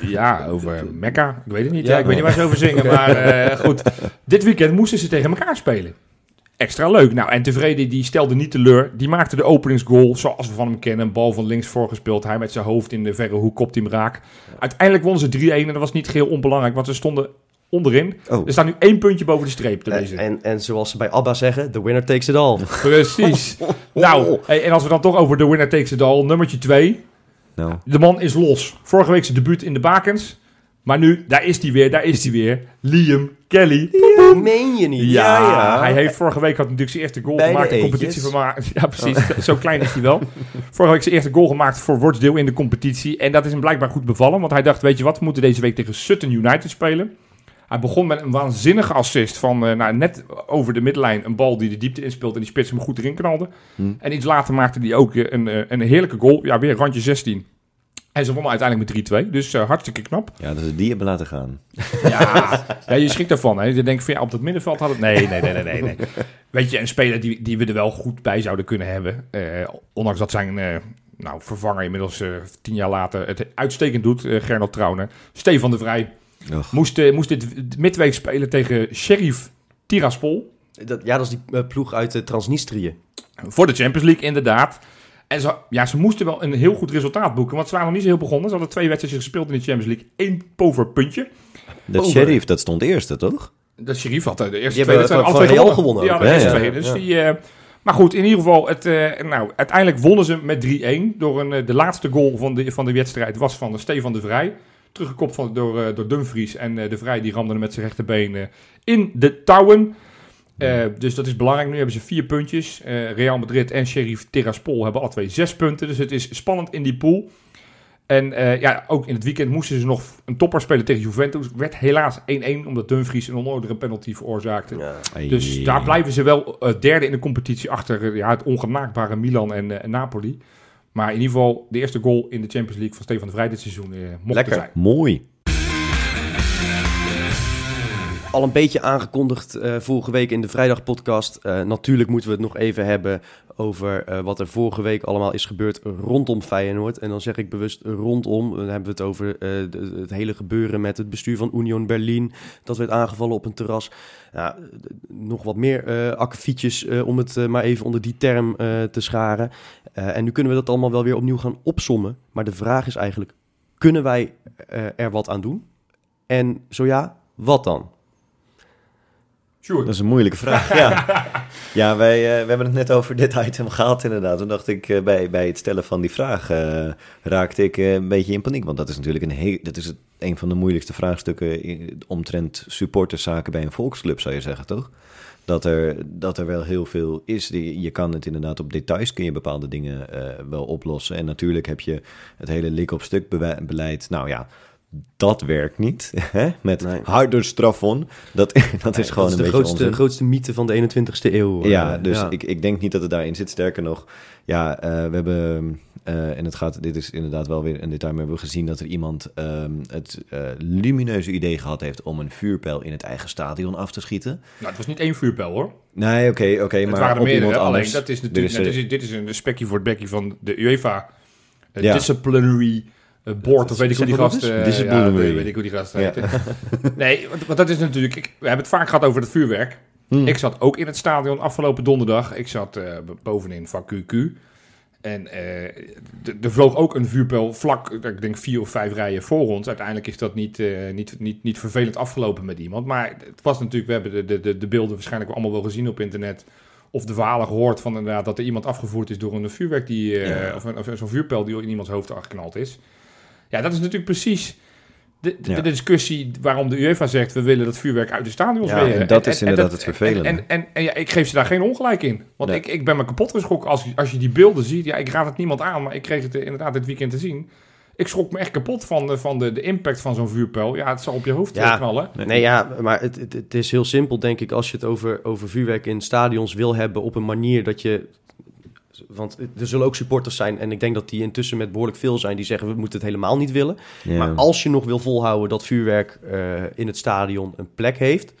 Ja, over Mekka. Ik weet het niet. Ja, Ja. ik weet niet waar ze over zingen. Maar eh, goed, dit weekend moesten ze tegen elkaar spelen. Extra leuk. Nou, en tevreden, die stelde niet teleur. Die maakte de openingsgoal zoals we van hem kennen. Een bal van links voorgespeeld. Hij met zijn hoofd in de verre hoek kopt hij hem raak. Uiteindelijk wonnen ze 3-1 en dat was niet geheel onbelangrijk, want ze stonden onderin. Oh. Er staat nu één puntje boven de streep te En, lezen. en, en zoals ze bij Abba zeggen, the winner takes it all. Precies. nou, hey, en als we dan toch over de winner takes it all, nummertje 2. Nou, De man is los. Vorige week zijn debuut in de bakens. Maar nu, daar is hij weer, daar is hij weer. Liam Kelly. Meen je niet? Ja, Ja, ja. hij heeft vorige week had natuurlijk zijn eerste goal Bij de gemaakt. De eetjes. competitie vermaakt. Ja, precies. Zo klein is hij wel. Vorige week zijn eerste goal gemaakt voor Rochdale in de competitie. En dat is hem blijkbaar goed bevallen. Want hij dacht, weet je wat, we moeten deze week tegen Sutton United spelen. Hij begon met een waanzinnige assist van eh, nou, net over de midlijn. Een bal die de diepte inspeelt en die spits hem goed erin knalde. Hm. En iets later maakte hij ook eh, een, eh, een heerlijke goal. Ja, weer randje 16. En ze wonnen uiteindelijk met 3-2. Dus eh, hartstikke knap. ja, dat ze die hebben laten gaan. Ja, ja je schrikt daarvan. Hè. Je denkt van ja, op dat middenveld had het... Nee, nee, nee, nee, nee. nee. Weet je, een speler die, die we er wel goed bij zouden kunnen hebben. eh, ondanks dat zijn eh, nou, vervanger inmiddels eh, tien jaar later het uitstekend doet. eh Gernot Trauner. Stefan de Vrij moest, moest dit midweek spelen tegen Sheriff Tiraspol. Dat, ja, dat is die ploeg uit de Transnistrië. Voor de Champions League inderdaad. En ze, ja, ze moesten wel een heel goed resultaat boeken. Want ze waren nog niet zo heel begonnen. Ze hadden twee wedstrijden gespeeld in de Champions League. Eén pover puntje. Dat Over. sheriff, dat stond eerste, toch? De Sheriff had de eerste Die twee hebben wedstrijden alle twee gewonnen ook, hadden de eerste Ja, twee. Dus ja. die, eh, maar goed, in ieder geval, het, eh, nou, uiteindelijk wonnen ze met 3-1. Door een, eh, de laatste goal van de, van de wedstrijd was van Stefan de Vrij. Teruggekopt van, door, eh, door Dumfries. En eh, de Vrij die ramde hem met zijn rechterbeen eh, in de touwen. Eh, dus dat is belangrijk. Nu hebben ze vier puntjes. Eh, Real Madrid en Sheriff Tiraspol hebben alle twee zes punten. Dus het is spannend in die pool. En eh, ja, ook in het weekend moesten ze nog een topper spelen tegen Juventus. Werd helaas 1-1 omdat Dumfries een onnodige penalty veroorzaakte. Ja. Dus daar blijven ze wel derde in de competitie achter ja, het ongenaakbare Milan en, Napoli. Maar in ieder geval de eerste goal in de Champions League van Stefan de Vrij dit seizoen eh, mocht Lekker. er zijn. Mooi. Al een beetje aangekondigd eh, vorige week in de vrijdagpodcast. Eh natuurlijk moeten we het nog even hebben over eh, wat er vorige week allemaal is gebeurd rondom Feyenoord. En dan zeg ik bewust rondom. Dan hebben we het over het hele gebeuren met het bestuur van Union Berlin. Dat werd aangevallen op een terras. Nog wat meer eh akkefietjes om het maar even onder die term te scharen. En nu kunnen we dat allemaal wel weer opnieuw gaan opsommen. Maar de vraag is eigenlijk, kunnen wij er wat aan doen? En zo ja, wat dan? Sure. Dat is een moeilijke vraag. ja, ja wij, eh, we hebben het net over dit item gehad inderdaad. Toen dacht ik, eh, bij, bij het stellen van die vraag eh, raakte ik een beetje in paniek. Want dat is natuurlijk een, heel, dat is het, een van de moeilijkste vraagstukken in- omtrent supporterszaken bij een volksclub, zou je zeggen, toch? Dat er, dat er wel heel veel is. Die, je kan het inderdaad op details kun je bepaalde dingen wel oplossen. En natuurlijk heb je het hele lik-op-stuk beleid. Nou ja, dat werkt niet. Hè? Met Nee. harder strafon. Dat, dat is gewoon dat is een de beetje grootste, onzin. grootste mythe van de 21ste eeuw. Ja, dus ja. Ik, ik denk niet dat het daarin zit. Sterker nog, ja, eh, we hebben, eh, en het gaat, dit is inderdaad wel weer een detail, maar we hebben gezien dat er iemand ehm, het eh, lumineuze idee gehad heeft om een vuurpijl in het eigen stadion af te schieten. Nou, het was niet één vuurpijl hoor. Nee, oké, oké, maar waren er op meerdere. iemand Alleen anders. dat is natuurlijk, is, nou, dit, is, dit is een spekje voor het bekje van de UEFA Ja. Disciplinary eh, Board. Of weet ik hoe die Zeg dat gast... eens? eh, Disciplinary. Ja, weet ik hoe die gast Ja. heet. nee, want, want dat is natuurlijk... Ik, we hebben het vaak gehad over het vuurwerk. Hmm. Ik zat ook in het stadion afgelopen donderdag. Ik zat eh, bovenin van QQ. En eh, er vloog ook een vuurpijl vlak, ik denk vier of vijf rijen voor ons. Uiteindelijk is dat niet, eh, niet, niet, niet vervelend afgelopen met iemand. Maar het was natuurlijk, we hebben de, de, de, de beelden waarschijnlijk allemaal wel gezien op internet. Of de verhalen gehoord van inderdaad dat er iemand afgevoerd is door een vuurwerk die, eh, Ja. of, een, of zo'n vuurpijl die in iemands hoofd geknald is. Ja, dat is natuurlijk precies de, de, Ja. de discussie waarom de UEFA zegt... we willen dat vuurwerk uit de stadions Ja, weer. en dat is inderdaad het vervelende. En, en, en, en ja, ik geef ze daar geen ongelijk in. Want Nee. ik, ik ben me kapot geschrokken als, als je die beelden ziet. Ja, ik raad het niemand aan, maar ik kreeg het eh, inderdaad dit weekend te zien. Ik schrok me echt kapot van de, van de, de impact van zo'n vuurpijl. Ja, het zal op je hoofd Ja. knallen. Nee, ja, maar het, het, het is heel simpel, denk ik, als je het over, over vuurwerk in stadions wil hebben op een manier dat je. Want er zullen ook supporters zijn, en ik denk dat die intussen met behoorlijk veel zijn, die zeggen we moeten het helemaal niet willen. Maar als je nog wil volhouden dat vuurwerk eh, in het stadion een plek heeft,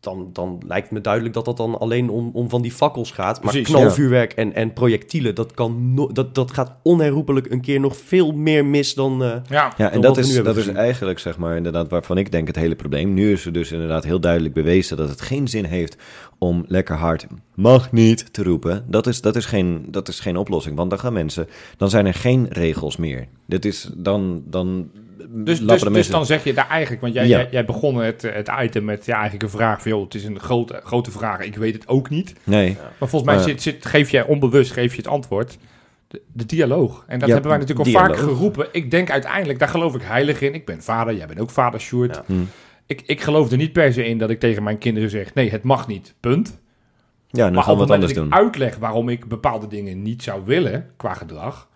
dan, dan lijkt me duidelijk dat dat dan alleen om, om van die fakkels gaat. Maar Precies, knalvuurwerk en, en projectielen, dat, kan no- dat, dat gaat onherroepelijk een keer nog veel meer mis dan... eh, Ja, Ja, en wat dat is, dat is eigenlijk zeg maar inderdaad waarvan ik denk het hele probleem. Nu is er dus inderdaad heel duidelijk bewezen dat het geen zin heeft om lekker hard mag niet te roepen. Dat is, dat is, geen, dat is geen oplossing, want dan gaan mensen, dan zijn er geen regels meer. Dit is dan, dan Dus, dus, dus dan zeg je daar eigenlijk, want jij, Ja. jij, jij begon het, eh, het item met ja, eigenlijk een vraag van, joh, het is een grote, grote vraag, ik weet het ook niet. Nee, Maar volgens mij Maar- zit, zit, geef jij onbewust geef je het antwoord. De, de dialoog. En dat Ja, hebben wij natuurlijk al vaak geroepen. Ik denk uiteindelijk, daar geloof ik heilig in. Ik ben vader, jij bent ook vader, Sjoerd. Ja. Hm. Ik, ik geloof er niet per se in dat ik tegen mijn kinderen zeg... nee, het mag niet, punt. ja, dan maar gaan we het wat anders doen. ik uitleg waarom ik bepaalde dingen niet zou willen... qua gedrag,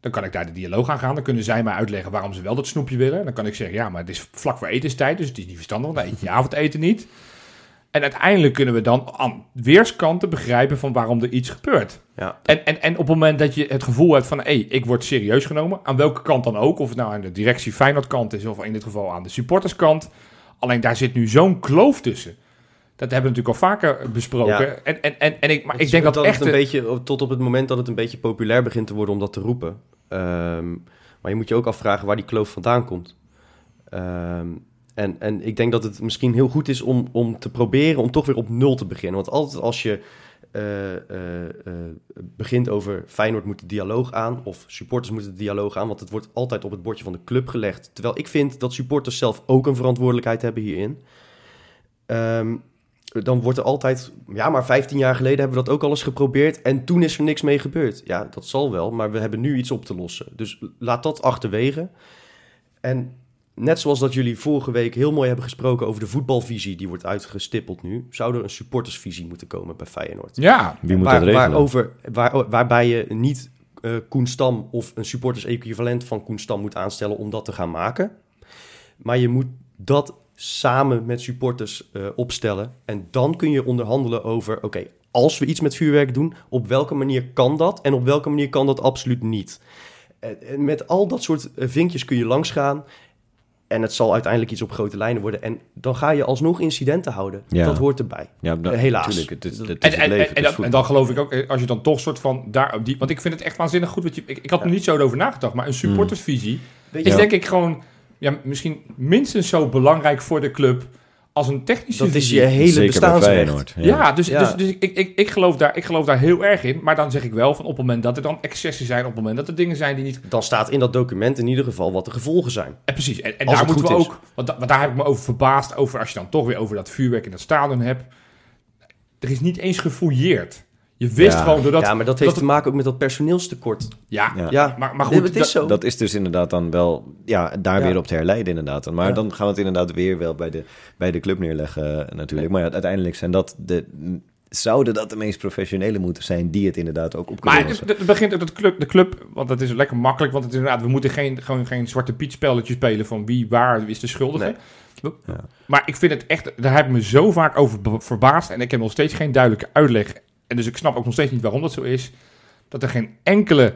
dan kan ik daar de dialoog aan gaan. Dan kunnen zij mij uitleggen waarom ze wel dat snoepje willen. Dan kan ik zeggen, ja, maar het is vlak voor etenstijd... dus het is niet verstandig, dan eet je avondeten niet. En uiteindelijk kunnen we dan aan weerskanten begrijpen... van waarom er iets gebeurt. ja. En, en, en op het moment dat je het gevoel hebt van... hé, ik word serieus genomen, aan welke kant dan ook... of het nou aan de directie Feyenoord kant is... of in dit geval aan de supporterskant... alleen daar zit nu zo'n kloof tussen. Dat hebben we natuurlijk al vaker besproken. Ja. En, en, en, en ik, maar Het ik denk dat het echt... een beetje, tot op het moment dat het een beetje populair begint te worden om dat te roepen. Ehm, maar je moet je ook afvragen waar die kloof vandaan komt. Ehm, en, en ik denk dat het misschien heel goed is om, om te proberen om toch weer op nul te beginnen. Want altijd als je eh, eh, eh, begint over Feyenoord moet de dialoog aan of supporters moeten de dialoog aan, want het wordt altijd op het bordje van de club gelegd. Terwijl ik vind dat supporters zelf ook een verantwoordelijkheid hebben hierin. Ehm, dan wordt er altijd, ja, maar 15 jaar geleden hebben we dat ook al eens geprobeerd en toen is er niks mee gebeurd. Ja, dat zal wel, maar we hebben nu iets op te lossen. Dus laat dat achterwege. En net zoals dat jullie vorige week heel mooi hebben gesproken over de voetbalvisie, die wordt uitgestippeld nu, zou er een supportersvisie moeten komen bij Feyenoord. Ja, Wie moet Waar- dat regelen? waarover, waar, waarbij je niet eh Koen Stam of een supporters equivalent van Koen Stam moet aanstellen om dat te gaan maken. Maar je moet dat samen met supporters eh, opstellen. En dan kun je onderhandelen over, oké, als we iets met vuurwerk doen, op welke manier kan dat en op welke manier kan dat absoluut niet. Eh, En met al dat soort eh, vinkjes kun je langsgaan. En het zal uiteindelijk iets op grote lijnen worden. En dan ga je alsnog incidenten houden. Ja. Dat hoort erbij. Ja, nou, helaas. Tuurlijk, het is, het is En, leven, en, en, is dan, voetbal. en dan geloof ik ook, eh, als je dan toch soort van daar op die... Want ik vind het echt waanzinnig goed. Wat je, ik, ik had er niet zo over nagedacht, maar een supportersvisie Weet is Ja. denk ik gewoon ja, misschien minstens zo belangrijk voor de club als een technische Dat is je hele Zeker bestaansrecht. Ja, dus, Ja. dus, dus ik, ik, ik, geloof daar, ik geloof daar heel erg in. Maar dan zeg ik wel van op het moment dat er dan excessen zijn, op het moment dat er dingen zijn die niet. Dan staat in dat document in ieder geval wat de gevolgen zijn. En precies, en, en daar moeten we is. ook. Want, da- want daar heb ik me over verbaasd. Over als je dan toch weer over dat vuurwerk in dat stadion hebt. Er is niet eens gefouilleerd. Je wist Ja. gewoon doordat. ja, maar dat heeft dat- te maken ook met dat personeelstekort. ja, Ja. Ja, maar, maar Nee, goed. het is zo. Dat is dus inderdaad dan wel, ja, daar Ja. weer op te herleiden inderdaad. Maar Ja. dan gaan we het inderdaad weer wel bij de, bij de club neerleggen natuurlijk. Maar ja, uiteindelijk zijn dat de, zouden dat de meest professionele moeten zijn die het inderdaad ook op kunnen Maar het, het begint ook dat club, de club, want dat is lekker makkelijk, want het is inderdaad, we moeten geen, gewoon geen zwarte piet spelletje spelen van wie waar is de schuldige. Nee. Ja. Maar ik vind het echt, daar heb ik me zo vaak over verbaasd en ik heb nog steeds geen duidelijke uitleg. En dus ik snap ook nog steeds niet waarom dat zo is. Dat er geen enkele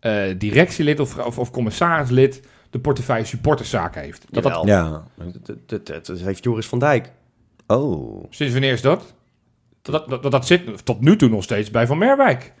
eh, directielid of, of, of commissarislid de portefeuille supporterszaken heeft. Dat dat. Ja. Dat, dat, heeft Joris van Dijk. Oh. sinds wanneer is dat? Dat, dat, dat, dat zit tot nu toe nog steeds bij Van Merwijk.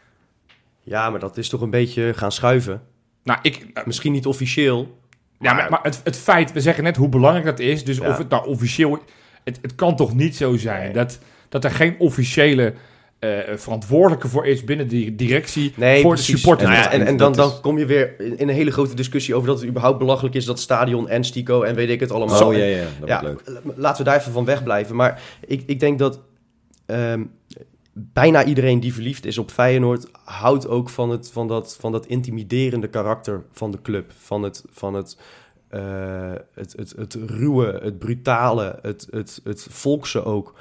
Ja, maar dat is toch een beetje gaan schuiven. Nou, ik, Misschien niet officieel. Ja, maar, maar het, het feit, we zeggen net hoe belangrijk dat is. Dus Ja. of het nou officieel... Het, het kan toch niet zo zijn dat, dat er geen officiële eh, verantwoordelijke voor is binnen die directie Nee, voor precies. de supporters. En, Nou ja, en, en dan, dan kom je weer in in een hele grote discussie over dat het überhaupt belachelijk is dat stadion en Stico en weet ik het allemaal. Oh ja, ja, dat ja, leuk. laten we daar even van wegblijven. Maar ik, ik denk dat ehm, bijna iedereen die verliefd is op Feyenoord... houdt ook van, het, van, dat, van dat intimiderende karakter van de club. Van het, van het eh, het, het, het ruwe, het brutale, het, het, het volkse ook.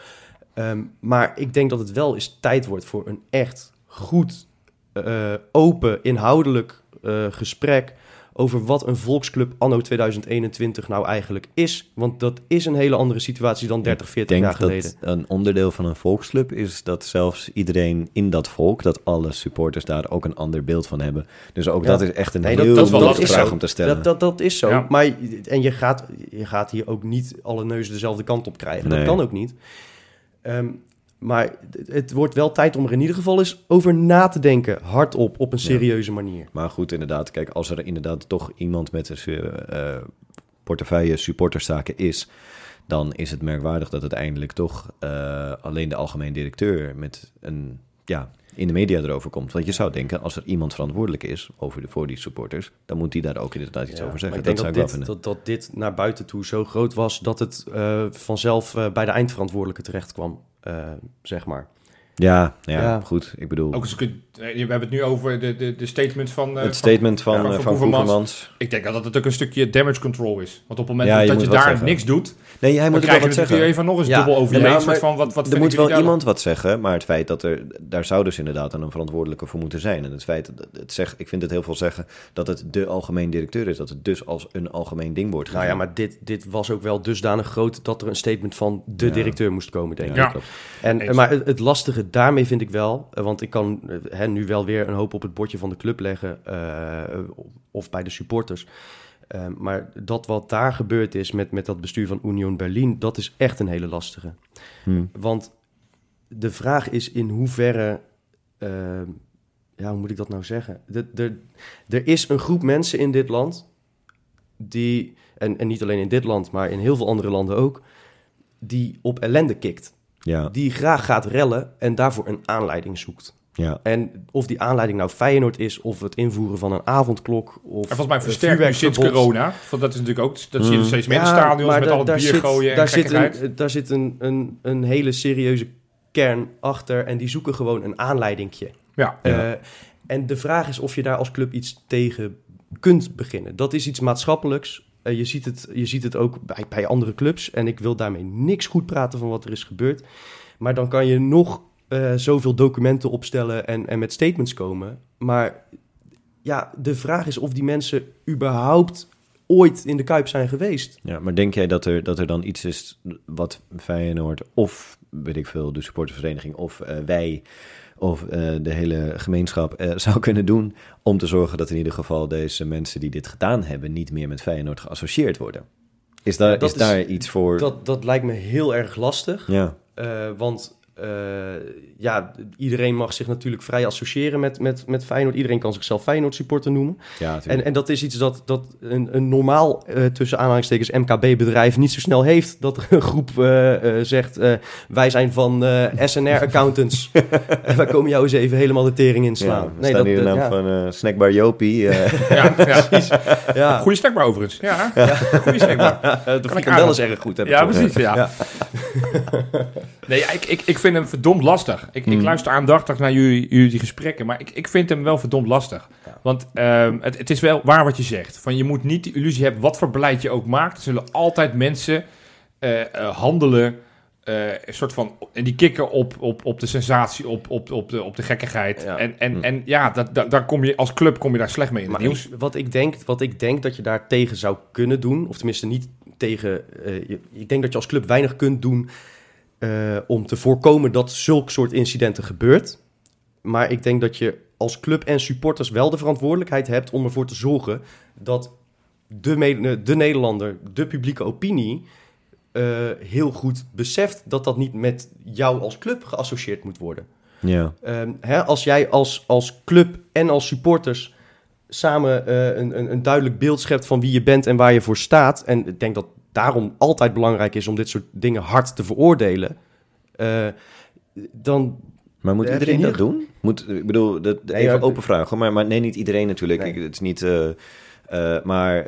Ehm, maar ik denk dat het wel eens tijd wordt voor een echt goed, eh, open, inhoudelijk eh, gesprek over wat een volksclub anno 2021 nou eigenlijk is. Want dat is een hele andere situatie dan 30, 40 Ik jaar denk geleden. dat een onderdeel van een volksclub is dat zelfs iedereen in dat volk, dat alle supporters daar ook een ander beeld van hebben. Dus ook Ja. dat is echt een Nee, heel dat- dat- dat moeilijke is vraag zo. om te stellen. Dat, dat, dat is zo. Ja. Maar, en je gaat, je gaat hier ook niet alle neuzen dezelfde kant op krijgen. Nee. Dat kan ook niet. Ehm, maar het- wordt wel tijd om er in ieder geval eens over na te denken. Hardop, op een Ja. serieuze manier. Maar goed, inderdaad, kijk, als er inderdaad toch iemand met een eh, portefeuille supporterszaken is, dan is het merkwaardig dat uiteindelijk toch eh, alleen de algemeen directeur met een, ja, in de media erover komt. Want je zou denken, als er iemand verantwoordelijk is over de, voor die supporters, dan moet die daar ook inderdaad iets Ja, over zeggen. ik Dat denk dat, dit, dat, dat dit naar buiten toe zo groot was dat het eh, vanzelf eh, bij de eindverantwoordelijke terecht kwam, eh, zeg maar. Ja, ja, Ja. goed. Ik bedoel, Ook kun- eh, we hebben het nu over de, de, de statement van... eh, het statement van, ja, van, van van Koevermans. Koevermans. Ik denk dat het ook een stukje damage control is. Want op het moment Ja, je dat je daar zeggen. niks doet, Nee, hij dan moet krijg er je wel wat zeggen. even nog eens Ja, dubbel over ja, maar soort van, wat, wat er moet wel iemand wat zeggen, maar het feit dat er, daar zou dus inderdaad een verantwoordelijke voor moeten zijn. En het feit, dat het zeg, ik vind het heel veel zeggen dat het de algemeen directeur is, dat het dus als een algemeen ding wordt Nou gezien. ja, maar dit, dit was ook wel dusdanig groot dat er een statement van de Ja. directeur moest komen, denk ik. Ja. klopt. En, maar het, het daarmee vind ik wel, eh, want ik kan eh, hè, nu wel weer een hoop op het bordje van de club leggen eh, of bij de supporters. Maar dat wat daar gebeurd is met, met dat bestuur van Union Berlin, dat is echt een hele lastige. Hm. Want de vraag is in hoeverre, ja, hoe moet ik dat nou zeggen? De, de, er is een groep mensen in dit land die, en, en niet alleen in dit land, maar in heel veel andere landen ook, die op ellende kikt. Ja, Die graag gaat rellen en daarvoor een aanleiding zoekt. ja. En of die aanleiding nou Feyenoord is, of het invoeren van een avondklok, of En volgens mij een versterkt nu sinds corona. Want dat is natuurlijk ook, dat zie je Mm. steeds meer in de Ja, stadions met al het bier zit- gooien en daar zit, gekkigheid. een, daar zit een, een, een hele serieuze kern achter en die zoeken gewoon een aanleidingje. Ja, Ja. Eh, en de vraag is of je daar als club iets tegen kunt beginnen. Dat is iets maatschappelijks. Eh, je, ziet het, je ziet het ook bij, bij andere clubs. En ik wil daarmee niks goed praten van wat er is gebeurd. Maar dan kan je nog eh, zoveel documenten opstellen en, en met statements komen. Maar ja, de vraag is of die mensen überhaupt ooit in de Kuip zijn geweest. ja, maar denk jij dat er, dat er dan iets is wat Feyenoord of, weet ik veel, de supportersvereniging of eh, wij of eh, de hele gemeenschap eh, zou kunnen doen om te zorgen dat in ieder geval deze mensen die dit gedaan hebben niet meer met Feyenoord geassocieerd worden? Is daar, Ja, dat is is- daar iets voor? Dat, dat lijkt me heel erg lastig. Ja, Eh, want eh, ja, iedereen mag zich natuurlijk vrij associëren met, met, met Feyenoord. Iedereen kan zichzelf Feyenoord supporter noemen. ja, En, en dat is iets dat, dat een, een normaal, eh, tussen aanhalingstekens, MKB-bedrijf niet zo snel heeft. Dat er een groep eh, eh, zegt, eh, wij zijn van eh, SNR Accountants. en wij komen jou eens even helemaal de tering Ja, inslaan. we staan hier de naam ja. van eh, Snackbar Jopie. eh, ja, ja. Ja, Goeie snackbar overigens. Ja, goeie snackbar. de frikandel aan. is erg goed. Heb Ja, precies. Ja. Ja. Nee, ja, ik, ik, ik vind hem verdomd lastig. Ik, ik Mm. luister aandachtig naar jullie, jullie die gesprekken, maar ik, ik vind hem wel verdomd lastig. Ja. Want ehm, het, het is wel waar wat je zegt. Van je moet niet de illusie hebben, wat voor beleid je ook maakt, er zullen altijd mensen eh, eh, handelen. eh, een soort van, en die kikken op, op, op de sensatie, op, op, op, de, op de gekkigheid. Ja. En, en, Mm. en ja, dat, dat, daar kom je, als club kom je daar slecht mee in het Maar nieuws. ik- wat, ik denk, wat ik denk dat je daar tegen zou kunnen doen, of tenminste niet tegen. eh, je- ik denk dat je als club weinig kunt doen eh, om te voorkomen dat zulk soort incidenten gebeurt. Maar ik denk dat je als club en supporters wel de verantwoordelijkheid hebt om ervoor te zorgen dat de, de Nederlander, de publieke opinie, eh, heel goed beseft dat dat niet met jou als club geassocieerd moet worden. ja. Ehm, hè, als jij als, als club en als supporters samen eh, een, een, een duidelijk beeld schept van wie je bent en waar je voor staat. En ik denk dat daarom altijd belangrijk is om dit soort dingen hard te veroordelen. eh, dan. Maar moet iedereen dat doen? Moet, ik bedoel, dat, even ja, open hoor. Maar, maar nee, niet iedereen natuurlijk. Nee. Ik, het is niet... eh, eh, maar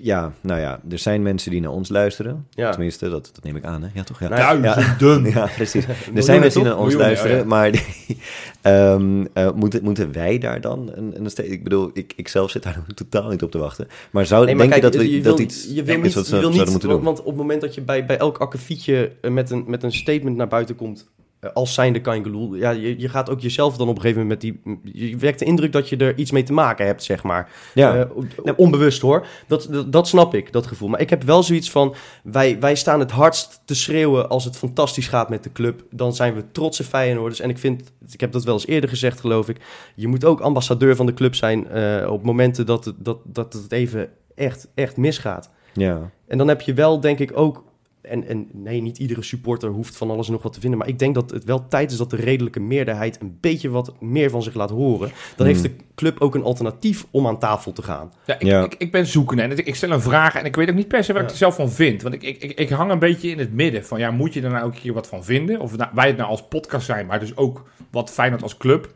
ja, nou ja, er zijn mensen die naar ons luisteren. Ja. Tenminste, dat, dat neem ik aan, hè? Ja, toch? Ja. Nou, Duizenden. Ja, precies. Er zijn mensen die naar ons luisteren, ja. maar die, ehm, eh, moeten, moeten wij daar dan een, een Ik bedoel, ik, ik zelf zit daar totaal niet op te wachten. Maar zou Nee, maar denk kijk, je dat we je dat wil, iets je wil niet, wat ze je wil zouden moeten want, doen? want op het moment dat je bij, bij elk akkefietje eh, met een, met een statement naar buiten komt, als zijnde Kangeloel, ja, je, je gaat ook jezelf dan op een gegeven moment met die, je wekt de indruk dat je er iets mee te maken hebt, zeg maar. Ja, Eh, onbewust hoor. Dat, dat, dat snap ik, dat gevoel. Maar ik heb wel zoiets van, wij, wij staan het hardst te schreeuwen als het fantastisch gaat met de club. Dan zijn we trotse Feyenoorders. En ik vind, ik heb dat wel eens eerder gezegd geloof ik, je moet ook ambassadeur van de club zijn eh, op momenten dat het, dat, dat het even echt, echt misgaat. ja. En dan heb je wel, denk ik, ook. En, en nee, niet iedere supporter hoeft van alles en nog wat te vinden. Maar ik denk dat het wel tijd is dat de redelijke meerderheid een beetje wat meer van zich laat horen. Dan Hmm. heeft de club ook een alternatief om aan tafel te gaan. Ja, ik, Ja. Ik, ik ben zoekende en ik, stel een vraag en ik weet ook niet per se wat ik er zelf van vind. Want ik, ik, ik, ik hang een beetje in het midden van, ja, moet je er nou ook een keer wat van vinden? Of nou, wij het nou als podcast zijn, maar dus ook wat Feyenoord als club.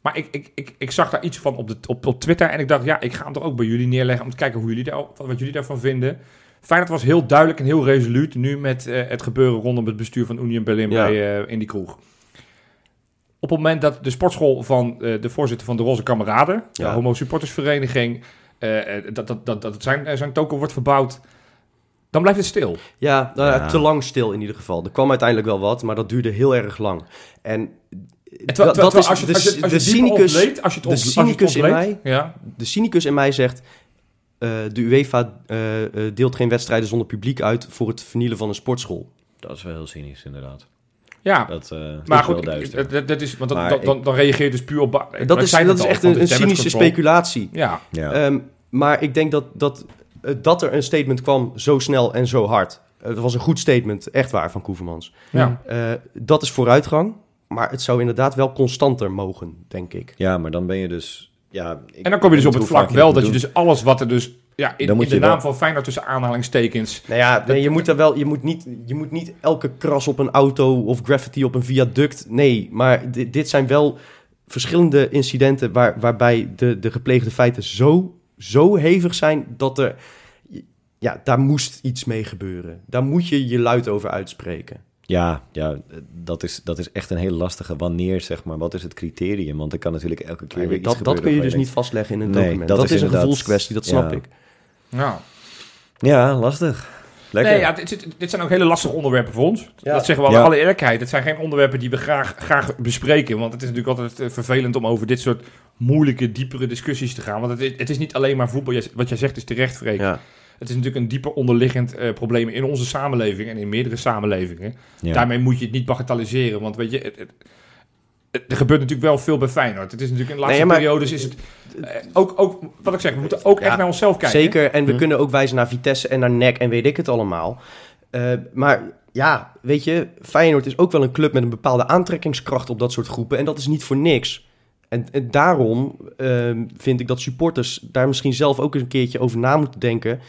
Maar ik, ik, ik, ik zag daar iets van op, de, op, op Twitter en ik dacht, ja, ik ga hem toch ook bij jullie neerleggen om te kijken hoe jullie daar, wat jullie daarvan vinden. Feyenoord was heel duidelijk en heel resoluut nu met eh, het gebeuren rondom het bestuur van Union Berlin Ja. bij, eh, in die kroeg. Op het moment dat de sportschool van eh, de voorzitter van de Roze Kameraden, de. Homo Supportersvereniging, dat, dat, dat, dat zijn, zijn token wordt verbouwd, dan blijft het stil. Ja, nou ja, te lang stil in ieder geval. Er kwam uiteindelijk wel wat, maar dat duurde heel erg lang. En dat, terwijl- dat terwijl is als je, de, als je, als je de het dieper cynicus, ontleedt, als je het de ont- als je het cynicus in mij Ja, de cynicus in mij zegt... eh, de UEFA eh, eh, deelt geen wedstrijden zonder publiek uit voor het vernielen van een sportschool. Dat is wel heel cynisch, inderdaad. ja. Dat, eh, maar goed, ik- dat, dat is, want dan, Maar dan, dan, dan reageer je dus puur op... Dat is, dat is echt een, cynische control. speculatie. Ja, ja. Ehm, maar ik denk dat, dat, dat er een statement kwam zo snel en zo hard. Het was een goed statement, echt waar, van Koevermans. ja. Eh, dat is vooruitgang, maar het zou inderdaad wel constanter mogen, denk ik. ja, maar dan ben je dus... Ja, En dan kom je dus op het vlak wel dat je dus alles wat er dus... Ja, in, de naam wel- van Feyenoord tussen aanhalingstekens... Nou ja, nee, je moet er wel, je moet, niet, je moet niet elke kras op een auto of graffiti op een viaduct. Nee, maar di- dit zijn wel verschillende incidenten waar, waarbij de, de gepleegde feiten zo, zo hevig zijn dat er. Ja, daar moest iets mee gebeuren. Daar moet je je luid over uitspreken. Ja, ja dat, is, dat is echt een hele lastige. Wanneer, zeg maar, wat is het criterium? Want er kan natuurlijk elke keer weer iets dat, dat kun je dus niet vastleggen in een Nee, document. dat Dat, is is, een gevoelskwestie, dat snap ja. ik. Ja. Ja, lastig. Lekker. Nee, ja, dit, zijn ook hele lastige onderwerpen voor ons. Ja. Dat zeggen we alle, Ja. alle eerlijkheid. Het zijn geen onderwerpen die we graag, graag bespreken. Want het is natuurlijk altijd eh, vervelend om over dit soort moeilijke, diepere discussies te gaan. Want het is, het is niet alleen maar voetbal. Wat jij zegt is terecht, Freek. Ja. Het is natuurlijk een dieper onderliggend eh, probleem in onze samenleving en in meerdere samenlevingen. Ja. Daarmee moet je het niet bagatelliseren. Want weet je, het, het- het- er gebeurt natuurlijk wel veel bij Feyenoord. Het is natuurlijk in de laatste Nee, periodes is het eh, ook, ook, wat ik zeg, we moeten ook Ja, echt naar onszelf kijken. Zeker, en we Hm. kunnen ook wijzen naar Vitesse en naar NEC en weet ik het allemaal. Eh, maar ja, weet je, Feyenoord is ook wel een club met een bepaalde aantrekkingskracht op dat soort groepen. En dat is niet voor niks. En, en daarom ehm, vind ik dat supporters daar misschien zelf ook eens een keertje over na moeten denken.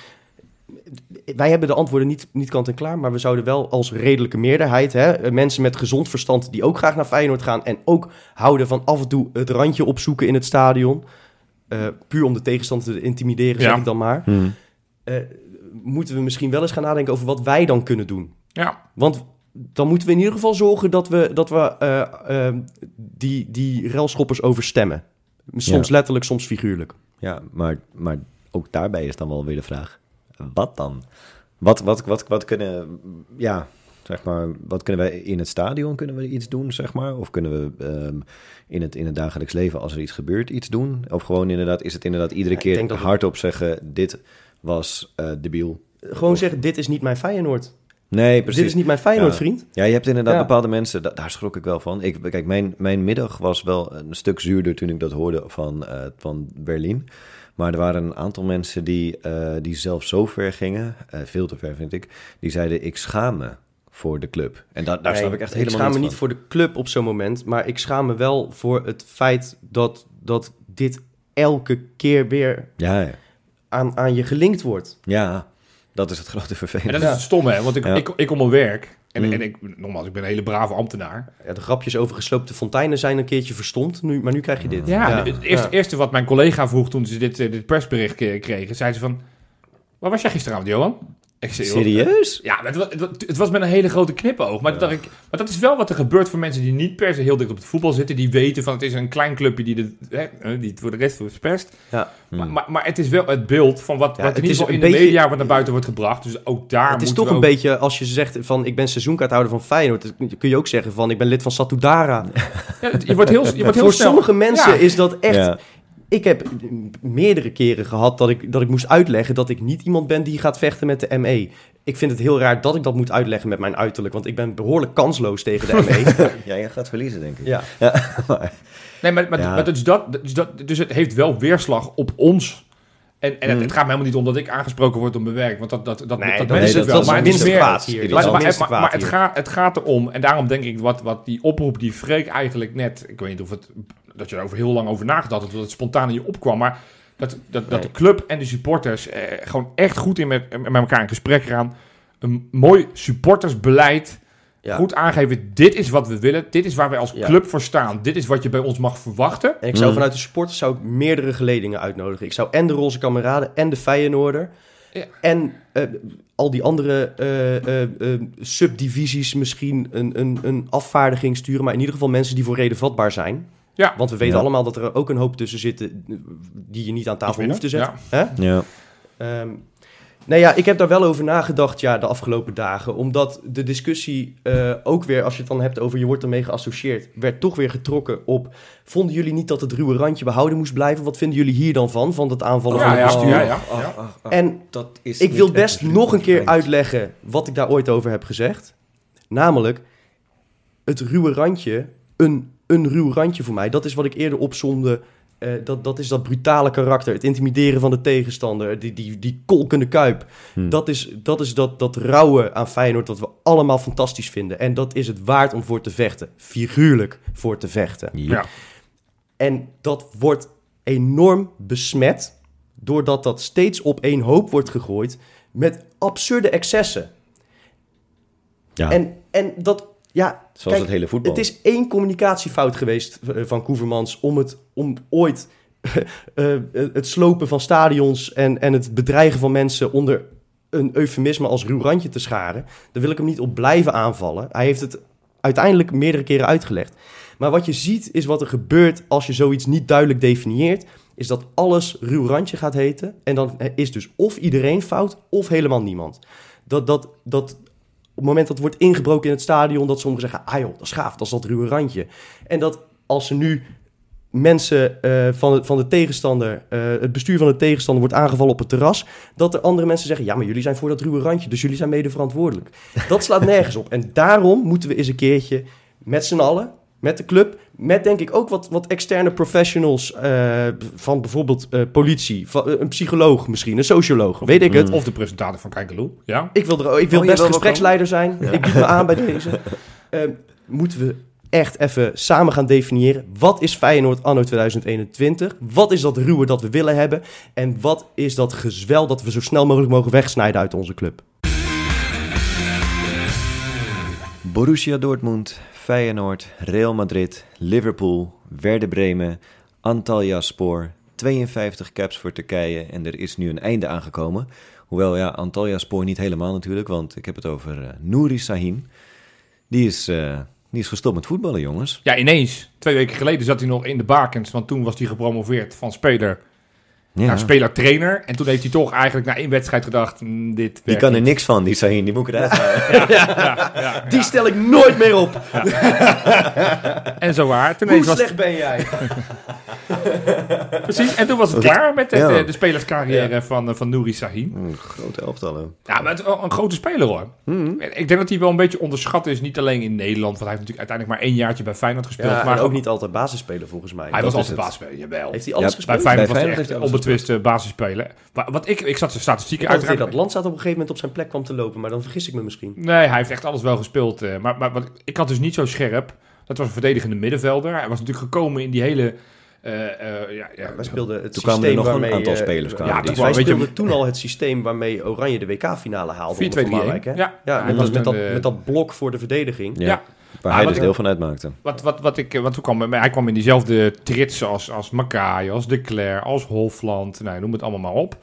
Wij hebben de antwoorden niet, niet kant en klaar, maar we zouden wel als redelijke meerderheid, hè, mensen met gezond verstand die ook graag naar Feyenoord gaan en ook houden van af en toe het randje opzoeken in het stadion, eh, puur om de tegenstander te intimideren, zeg ik dan maar, Hm. eh, moeten we misschien wel eens gaan nadenken over wat wij dan kunnen doen. Ja, Want dan moeten we in ieder geval zorgen dat we, dat we eh, eh, die, die relschoppers overstemmen. Soms Ja. letterlijk, soms figuurlijk. Ja, maar, maar ook daarbij is dan wel weer de vraag: wat dan? Wat, wat, wat, wat kunnen, ja, zeg maar, wat kunnen wij in het stadion kunnen we iets doen, zeg maar? Of kunnen we ehm, in, het, in het dagelijks leven, als er iets gebeurt, iets doen? Of gewoon inderdaad, is het inderdaad iedere Ja, keer hardop zeggen: dit was eh debiel? Gewoon zeggen, dit is niet mijn Feyenoord. Nee, precies. Dit is niet mijn Feyenoord, Ja. vriend. Ja, je hebt inderdaad Ja. bepaalde mensen, da- daar schrok ik wel van. Ik, kijk, mijn, mijn middag was wel een stuk zuurder toen ik dat hoorde van, eh, van Berlin. Maar er waren een aantal mensen die, eh, die zelf zo ver gingen, eh, veel te ver vind ik, die zeiden ik schaam me voor de club. En da- daar Nee, snap ik echt ik helemaal schaam me niet niet van. voor de club op zo'n moment, maar ik schaam me wel voor het feit dat, dat dit elke keer weer Ja, ja. aan, aan je gelinkt wordt. ja, dat is het grote en vervelende. dat is het stomme, hè? Want ik, Ja. ik, ik kom op werk. En, Mm. en ik, nogmaals, ik ben een hele brave ambtenaar. Ja, de grapjes over gesloopte fonteinen zijn een keertje verstomd, nu, maar nu krijg je dit. Ja, het eerste, ja. eerste wat mijn collega vroeg toen ze dit, eh, dit persbericht kregen, zei ze van... Waar was jij gisteravond, Johan? Ik zei, joh, Serieus? Ja, het was, het was- met een hele grote knipoog. Maar, toen dacht ik, maar dat is wel wat er gebeurt voor mensen die niet per se heel dicht op het voetbal zitten. Die weten van het is een klein clubje die, de, hè, die het voor de rest verpest. Ja. Maar, maar, maar het is wel het beeld van wat, Ja, wat in het ieder geval in de beetje- media wat naar buiten wordt gebracht. Dus ook daar het is toch een ook- beetje, als je zegt van ik ben seizoenkaarthouder van Feyenoord, dan kun je ook zeggen van ik ben lid van Satudara. Ja, je wordt heel, je wordt heel Voor snel... sommige mensen Ja. is dat echt... Ik heb meerdere keren gehad dat ik, dat ik moest uitleggen dat ik niet iemand ben die gaat vechten met de ME. Ik vind het heel raar dat ik dat moet uitleggen met mijn uiterlijk, want ik ben behoorlijk kansloos tegen de ME. Ja, jij gaat verliezen, denk ik. ja. Nee, maar, maar, Ja. maar dus, dat, dus, dat, dus het heeft wel weerslag op ons. En, en het, Mm. het gaat me helemaal niet om dat ik aangesproken word op mijn werk. Want dat, dat, dat, Nee, dat, dat, mensen is, wel. dat is maar het het is meer... kwaad hier. Maar- Dat is Maar, het maar, maar, het, gaat, het gaat erom, en daarom denk ik wat, wat die oproep die Freek eigenlijk net, ik weet niet of het, dat je er over heel lang over nagedacht hebt, dat het spontaan in je opkwam, maar dat, dat, dat de club en de supporters eh, gewoon echt goed in met, met elkaar in gesprek gaan. Een mooi supportersbeleid. Ja. Goed aangeven, dit is wat we willen, dit is waar wij als Ja. club voor staan, dit is wat je bij ons mag verwachten. En ik zou Mm. vanuit de supporters zou ik meerdere geledingen uitnodigen. Ik zou en de Roze Kameraden en de Feyenoorder Ja. en eh, al die andere eh, eh, eh, subdivisies misschien een, een, een afvaardiging sturen. Maar in ieder geval mensen die voor reden vatbaar zijn. Ja. Want we weten Ja. allemaal dat er ook een hoop tussen zitten eh, die je niet aan tafel hoeft te zetten. Hè? Ja. Ehm, nou ja, ik heb daar wel over nagedacht ja, de afgelopen dagen. Omdat de discussie eh, ook weer, als je het dan hebt over je wordt ermee geassocieerd, werd toch weer getrokken op. Vonden jullie niet dat het ruwe randje behouden moest blijven? Wat vinden jullie hier dan van? Van het aanvallen Ja, van het ja, bestuur? ja, ja. Oh, En dat is ik wil best nog een keer uitleggen wat ik daar ooit over heb gezegd. Namelijk, het ruwe randje, een, een ruw randje voor mij, dat is wat ik eerder opzomde. Eh, dat, dat is dat brutale karakter, het intimideren van de tegenstander, die, die, die kolkende kuip. Hm. Dat is, dat, is dat, dat rauwe aan Feyenoord dat we allemaal fantastisch vinden. En dat is het waard om voor te vechten. Figuurlijk voor te vechten. Ja. Ja. En dat wordt enorm besmet doordat dat steeds op één hoop wordt gegooid met absurde excessen. Ja. En, en dat, ja, Zoals kijk, het hele voetbal. het is één communicatiefout geweest eh, van Koevermans om, het, om ooit eh, eh, het slopen van stadions en, en het bedreigen van mensen onder een eufemisme als ruw randje te scharen. Daar wil ik hem niet op blijven aanvallen. Hij heeft het uiteindelijk meerdere keren uitgelegd. Maar wat je ziet is wat er gebeurt als je zoiets niet duidelijk definieert, is dat alles ruw randje gaat heten. En dan is dus of iedereen fout of helemaal niemand. Dat, dat, dat op het moment dat er wordt ingebroken in het stadion, dat sommigen zeggen, ah joh, dat is gaaf, dat is dat ruwe randje. En dat als er nu mensen eh, van, de, van de tegenstander, eh, het bestuur van de tegenstander wordt aangevallen op het terras, dat er andere mensen zeggen, ja, maar jullie zijn voor dat ruwe randje, dus jullie zijn mede verantwoordelijk. Dat slaat nergens op. En daarom moeten we eens een keertje met z'n allen, met de club, met denk ik ook wat, wat externe professionals eh, van bijvoorbeeld eh, politie, van, eh, een psycholoog misschien, een socioloog, weet ik het. Mm. Of de presentator van Kijkeloe. Ja. Ik wil, er, ik wil Oh, best gespreksleider zijn. Ik bied me aan bij deze. Ehm, moeten we echt even samen gaan definiëren. Wat is Feyenoord anno 2021? Wat is dat ruwe dat we willen hebben? En wat is dat gezwel dat we zo snel mogelijk mogen wegsnijden uit onze club? Borussia Dortmund, Feyenoord, Real Madrid, Liverpool, Werder Bremen, Antalya Spoor, 52 caps voor Turkije en er is nu een einde aangekomen. Hoewel ja, Antalya Spoor niet helemaal natuurlijk, want ik heb het over eh, Nouri Sahin. Die is, eh, die is gestopt met voetballen, jongens. ja, ineens. Twee weken geleden zat hij nog in de bakens, want toen was hij gepromoveerd van speler Ja. naar speler-trainer. En toen heeft hij toch eigenlijk na één wedstrijd gedacht, "Mm, dit Die kan er niet." niks van, die Sahin. Die moet ik eruit halen. Ja, ja, Die stel ik nooit meer op. En zo waar. Toen Hoe was slecht ben jij? precies. En toen was het klaar met de, Ja. de, de spelerscarrière van, eh, van Nouri Sahin. Mm, grote elftallen. Ja, maar het is wel een grote speler hoor. Mm. En Ik denk dat hij wel een beetje onderschat is, niet alleen in Nederland. Want hij heeft natuurlijk uiteindelijk maar één jaartje bij Feyenoord gespeeld. Ja, maar en ook niet altijd basisspeler volgens mij. Hij dat was altijd het. basisspeler, jawel. Heeft hij alles Ja, gespeeld? Bij Feyenoord Bij was hij Feyenoord echt alles onbetwiste basisspeler. Wa- Wat ik, ik zat de statistieken uiteraard. dat Landstad op een gegeven moment op zijn plek kwam te lopen, maar dan vergis ik me misschien. Nee, hij heeft echt alles wel gespeeld. eh, maar maar wat, ik had dus niet zo scherp. Dat was een verdedigende middenvelder. Hij was natuurlijk gekomen in die hele... eh, eh, ja, ja, Wij speelden het Toen kwamen er systeem nog een waarmee, aantal eh, spelers kwamen ja, dat wij speelden toen al het systeem waarmee Oranje de WK-finale haalde. 4 2 onder Van 3 Marwijk, hè? Ja, Ja, hij met, was dat, met, dat, eh, met dat blok voor de verdediging. Ja. Waar Ah, hij dus ik- deel van uitmaakte. Wat, wat, wat ik, want toen kwam hij, kwam in diezelfde trits als, als Makai, als De Cler, als Hofland, nou, noem het allemaal maar op.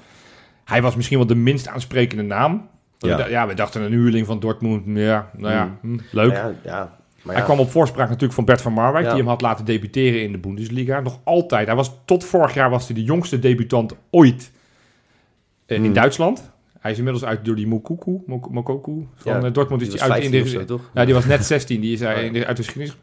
hij was misschien wel de minst aansprekende naam. Ja. Ja, ja we dachten een huurling van Dortmund. Ja, nou ja, hm, leuk. Ja, ja, maar Hij kwam op voorspraak natuurlijk van Bert van Marwijk, Ja. die hem had laten debuteren in de Bundesliga. Nog altijd. Hij was tot vorig jaar was hij de jongste debutant ooit eh, in Hmm. Duitsland. Hij is inmiddels uit door die Mokoku, Mok- Mokoku van Ja, eh, Dortmund. Die Is was die uit in 15 de, zo, toch? ja, die was net 16. Die is hij Oh, ja. in de, uit de geschiedenis.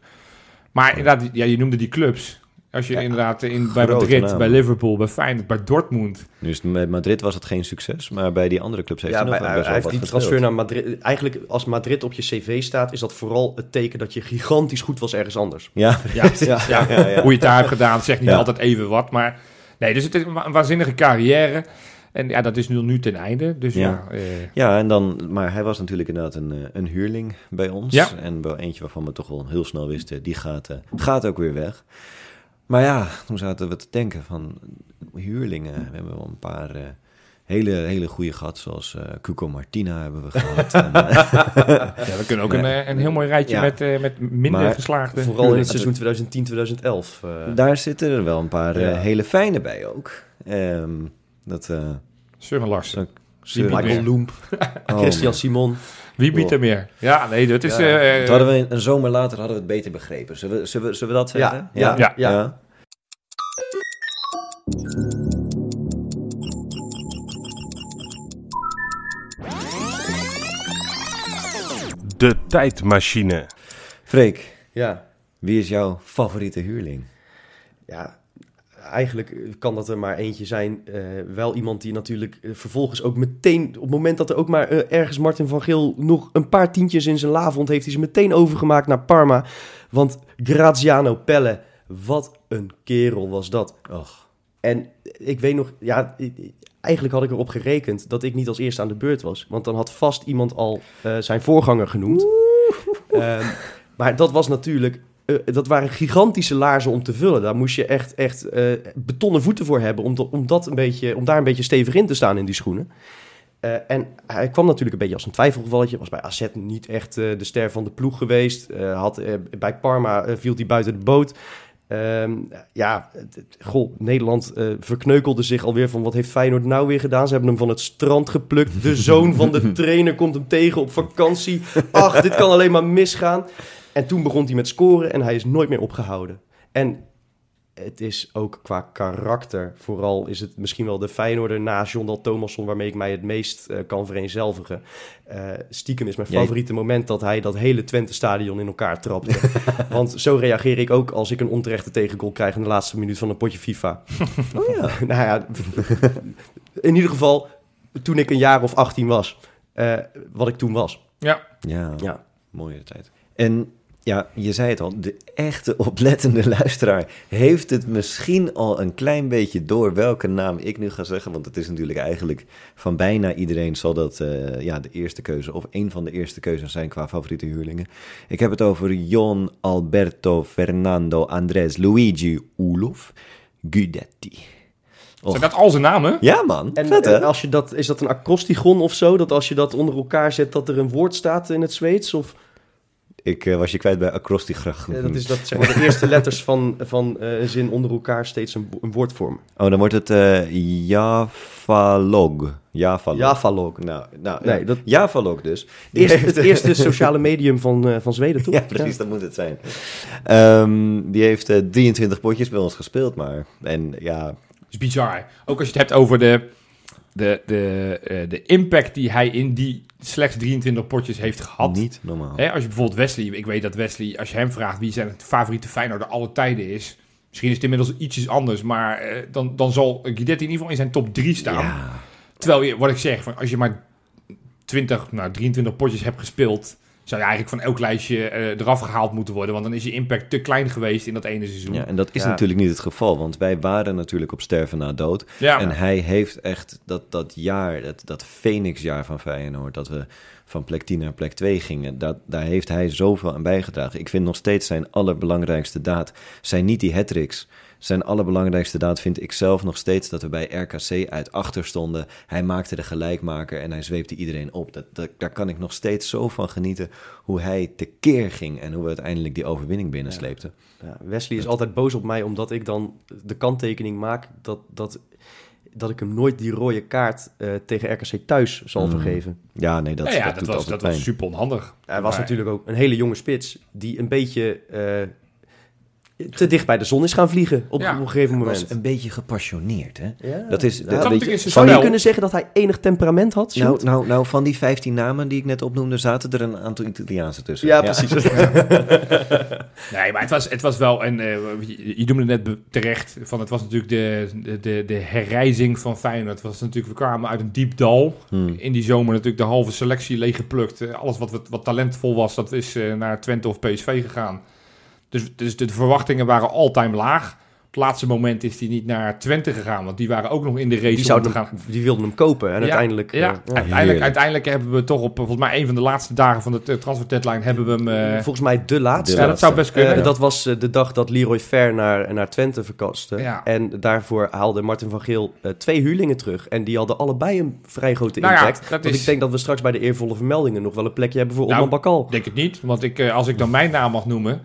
Maar inderdaad, ja, je noemde die clubs. Als je Ja, inderdaad in, bij Madrid, bij Liverpool, bij Feyenoord, bij Dortmund. Nu is met Madrid was het geen succes, maar bij die andere clubs heeft Ja, hij nog bij- wel hij best wel heeft wat die transfer naar Madrid. Eigenlijk, als Madrid op je cv staat, is dat vooral het teken dat je gigantisch goed was ergens anders. Ja, Ja, ja, ja, ja. Hoe je het daar hebt gedaan, zegt niet Ja. altijd even wat. Maar nee, dus het is een waanzinnige carrière. En ja, dat is nu, nu ten einde. Dus ja, Ja. eh, Ja, en dan, maar hij was natuurlijk inderdaad een, eh, een huurling bij ons. Ja. En wel eentje waarvan we toch wel heel snel wisten, die gaat, eh, gaat ook weer weg. Maar ja, toen zaten we te denken van huurlingen. We hebben wel een paar hele, hele goede gehad, zoals eh Cuco Martina hebben we gehad. en, ja, we kunnen ook Nee. een, een heel mooi rijtje Ja. met, met minder Maar geslaagde. Vooral in het seizoen 2010-2011. eh, daar zitten er wel een paar hele fijne bij ook. Ehm, dat, eh Søren Larsen. Michael? Loemp, Oh, Christian man. Simon. Wie biedt Oh. er meer? Ja, nee, dat is... Ja. eh, hadden we een zomer later hadden we het beter begrepen. Zullen we, zullen we, zullen we dat zeggen? Ja, ja, Ja. ja. De tijdmachine. Freek, ja. wie is jouw favoriete huurling? Ja, eigenlijk kan dat er maar eentje zijn. Eh, wel iemand die natuurlijk eh, vervolgens ook meteen... op het moment dat er ook maar eh, ergens Martin van Geel... nog een paar tientjes in zijn la vond... heeft hij ze meteen overgemaakt naar Parma. Want Graziano Pelle, wat een kerel was dat. Och. En ik weet nog, ja, eigenlijk had ik erop gerekend dat ik niet als eerste aan de beurt was. Want dan had vast iemand al zijn voorganger genoemd. Ehm, maar dat was natuurlijk, eh, dat waren gigantische laarzen om te vullen. Daar moest je echt, echt eh, betonnen voeten voor hebben om, dat- om, dat een beetje, om daar een beetje stevig in te staan in die schoenen. Eh, en hij kwam natuurlijk een beetje als een twijfelgevalletje. Was bij AZ niet echt de ster van de ploeg geweest. Had, bij Parma viel hij buiten de boot. Ehm, ja, goh, Nederland eh, verkneukelde zich alweer van wat heeft Feyenoord nou weer gedaan? Ze hebben hem van het strand geplukt. De zoon van de trainer komt hem tegen op vakantie. Ach, dit kan alleen maar misgaan. En toen begon hij met scoren en hij is nooit meer opgehouden. En het is ook qua karakter, vooral is het misschien wel de Feyenoorder na John Dal Thomasson waarmee ik mij het meest eh, kan vereenzelvigen. Eh, stiekem is mijn Jij- favoriete moment dat hij dat hele Twente-stadion in elkaar trapte. Want zo reageer ik ook als ik een onterechte tegengoal krijg in de laatste minuut van een potje FIFA. Oh ja. nou ja, in ieder geval toen ik een jaar of 18 was, eh, wat ik toen was. ja, Ja, Ja. mooie tijd. En ja, je zei het al, de echte oplettende luisteraar heeft het misschien al een klein beetje door welke naam ik nu ga zeggen. Want het is natuurlijk eigenlijk van bijna iedereen zal dat eh, ja, de eerste keuze of een van de eerste keuzes zijn qua favoriete huurlingen. Ik heb het over Jon Alberto Fernando Andres Luigi Ulof Guidetti. Och. zijn dat al zijn namen? Ja man, En vet eh, als je dat, is dat een acrostigon of zo? Dat als je dat onder elkaar zet, dat er een woord staat in het Zweeds? Of Ik eh, was je kwijt bij acrostigracht. eh, dat is dat zeg maar de eerste letters van, van eh, een zin onder elkaar steeds een, een woord vormen. Oh, dan wordt het eh Javalog. Javalog. Javalog. Nou, nou Nee, dat- Javalog dus. Die Eerst, heeft- het eerste sociale medium van, eh, van Zweden, toch? Ja, precies, dat moet het zijn. Ehm, die heeft eh, 23 potjes bij ons gespeeld, maar... En ja, Dat is bizar. Ook als je het hebt over de, de, de, eh, de impact die hij in die slechts 23 potjes heeft gehad. niet normaal. Hè, als je bijvoorbeeld Wesley, ik weet dat Wesley, als je hem vraagt wie zijn het favoriete Feyenoorder alle tijden is, misschien is het inmiddels ietsjes anders, maar eh, dan, dan zal Guidetti in ieder geval in zijn top 3 staan. Ja, Terwijl je, wat ik zeg, van als je maar 20, nou 23 potjes hebt gespeeld, zou je eigenlijk van elk lijstje eh, eraf gehaald moeten worden, want dan is je impact te klein geweest in dat ene seizoen. ja, en dat is Ja. natuurlijk niet het geval, want wij waren natuurlijk op sterven na dood. Ja, En hij heeft echt dat, dat jaar, dat, dat Phoenix-jaar van Feyenoord, dat we van plek 10 naar plek 2 gingen, dat, daar heeft hij zoveel aan bijgedragen. Ik vind nog steeds zijn allerbelangrijkste daad, zijn niet die hat Zijn allerbelangrijkste daad vind ik zelf nog steeds dat we bij RKC uit achter stonden. Hij maakte de gelijkmaker en hij zweepte iedereen op. Dat, dat, daar kan ik nog steeds zo van genieten hoe hij tekeer ging en hoe we uiteindelijk die overwinning binnensleepten. Ja, Wesley is altijd boos op mij omdat ik dan de kanttekening maak dat, dat dat ik hem nooit die rode kaart eh, tegen RKC thuis zal Mm. vergeven. Ja, nee, dat, ja, ja, dat, dat, doet was, dat was super onhandig. Hij was Maar- natuurlijk ook een hele jonge spits die een beetje eh, te dicht bij de zon is gaan vliegen op, Ja, op een gegeven Hij moment. was een beetje gepassioneerd, hè? Ja. Dat is, dat, zijn Zou je kunnen zeggen dat hij enig temperament had? nou, nou, nou, van die 15 namen die ik net opnoemde, zaten er een aantal Italiaanse tussen. ja, precies. Nee, maar het was, het was wel, en eh, je, je noemde net be- terecht, van het was natuurlijk de, de, de, herrijzing van Feyenoord. Het was natuurlijk, we kwamen uit een diep dal. Hmm. In die zomer natuurlijk de halve selectie leeggeplukt. Eh, alles wat, wat, wat talentvol was, dat is eh, naar Twente of PSV gegaan. Dus, dus de verwachtingen waren all-time laag. Op het laatste moment is hij niet naar Twente gegaan, want die waren ook nog in de race Die, om zouden te gaan. hem, die wilden hem kopen en Ja, uiteindelijk... Ja, eh, uiteindelijk, Heerlijk. uiteindelijk hebben we toch op volgens mij een van de laatste dagen van de eh, transfer deadline hebben we hem. eh, Volgens mij de laatste. De ja, dat zou best kunnen. Dat was de dag dat Leroy Fair naar, naar Twente verkaste. Ja. En daarvoor haalde Martin van Geel twee huurlingen terug. En die hadden allebei een vrij grote Nou ja, impact. dat Want is- ik denk dat we straks bij de eervolle vermeldingen nog wel een plekje hebben voor Nou, Bakal. Ik denk het niet, want ik, als ik dan mijn naam mag noemen.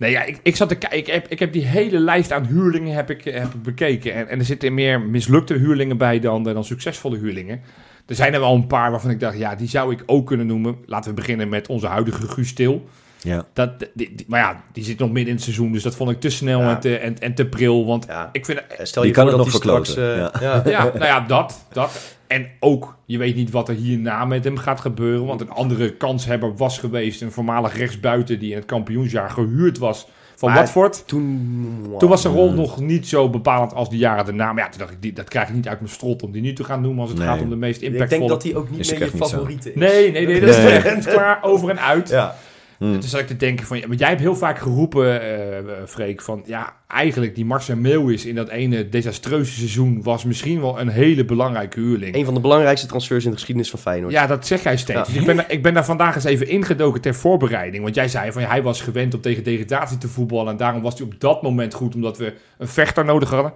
Nee, ja, ik, ik zat te kijken. Ik heb, heb die hele lijst aan huurlingen heb ik, heb ik bekeken. En, en er zitten meer mislukte huurlingen bij dan, dan succesvolle huurlingen. Er zijn er wel een paar waarvan ik dacht, ja, die zou ik ook kunnen noemen. Laten we beginnen met onze huidige Guus Til. Ja. Dat, die, die- maar ja, die zit nog midden in het seizoen, dus dat vond ik te snel Ja. en, te, en, en te pril. Want Ja. ik vind, Stel je kan het dat nog straks... verkloten, eh, ja. ja, nou ja, dat, dat. En ook, je weet niet wat er hierna met hem gaat gebeuren. Want een andere kanshebber was geweest. Een voormalig rechtsbuiten die in het kampioensjaar gehuurd was van Maar- Watford. Toen... Toen was zijn rol nog niet zo bepalend als de jaren daarna. Maar ja, toen dacht ik, die, dat krijg ik niet uit mijn strot om die nu te gaan noemen als het Nee. gaat om de meest Ik denk impactvolle... dat hij ook niet Is meer je favoriete is. Nee, nee, nee, dat is echt klaar over en uit. Ja. Hmm. Toen zat ik te denken van, maar jij hebt heel vaak geroepen, eh, Freek, van ja, eigenlijk die Marcel Meeuwis in dat ene desastreuze seizoen was misschien wel een hele belangrijke huurling. Een van de belangrijkste transfers in de geschiedenis van Feyenoord. Ja, dat zeg jij steeds. Ja. Dus ik ben, daar- ik ben daar vandaag eens even ingedoken ter voorbereiding. Want jij zei van ja, hij was gewend om tegen degradatie te voetballen. En daarom was hij op dat moment goed, omdat we een vechter nodig hadden.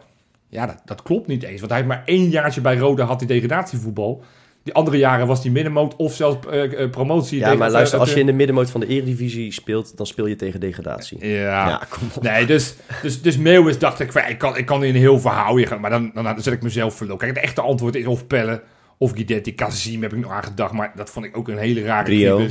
Ja, dat, dat klopt niet eens. Want hij heeft maar één jaartje bij Roda had hij degradatievoetbal. Die andere jaren was hij middenmoot of zelfs eh, promotie. Ja, maar luister, als je in de middenmoot van de Eredivisie speelt, dan speel je tegen degradatie. Ja, Ja, kom op. nee, dus, dus, dus Meeuwis dacht ik, ik, kan, ik kan in een heel verhaal hier gaan, maar dan, dan, dan zet ik mezelf verloren. Kijk, het echte antwoord is of Pelle of Guidetti. Kazim heb ik nog aan gedacht, maar dat vond ik ook een hele rare Rio.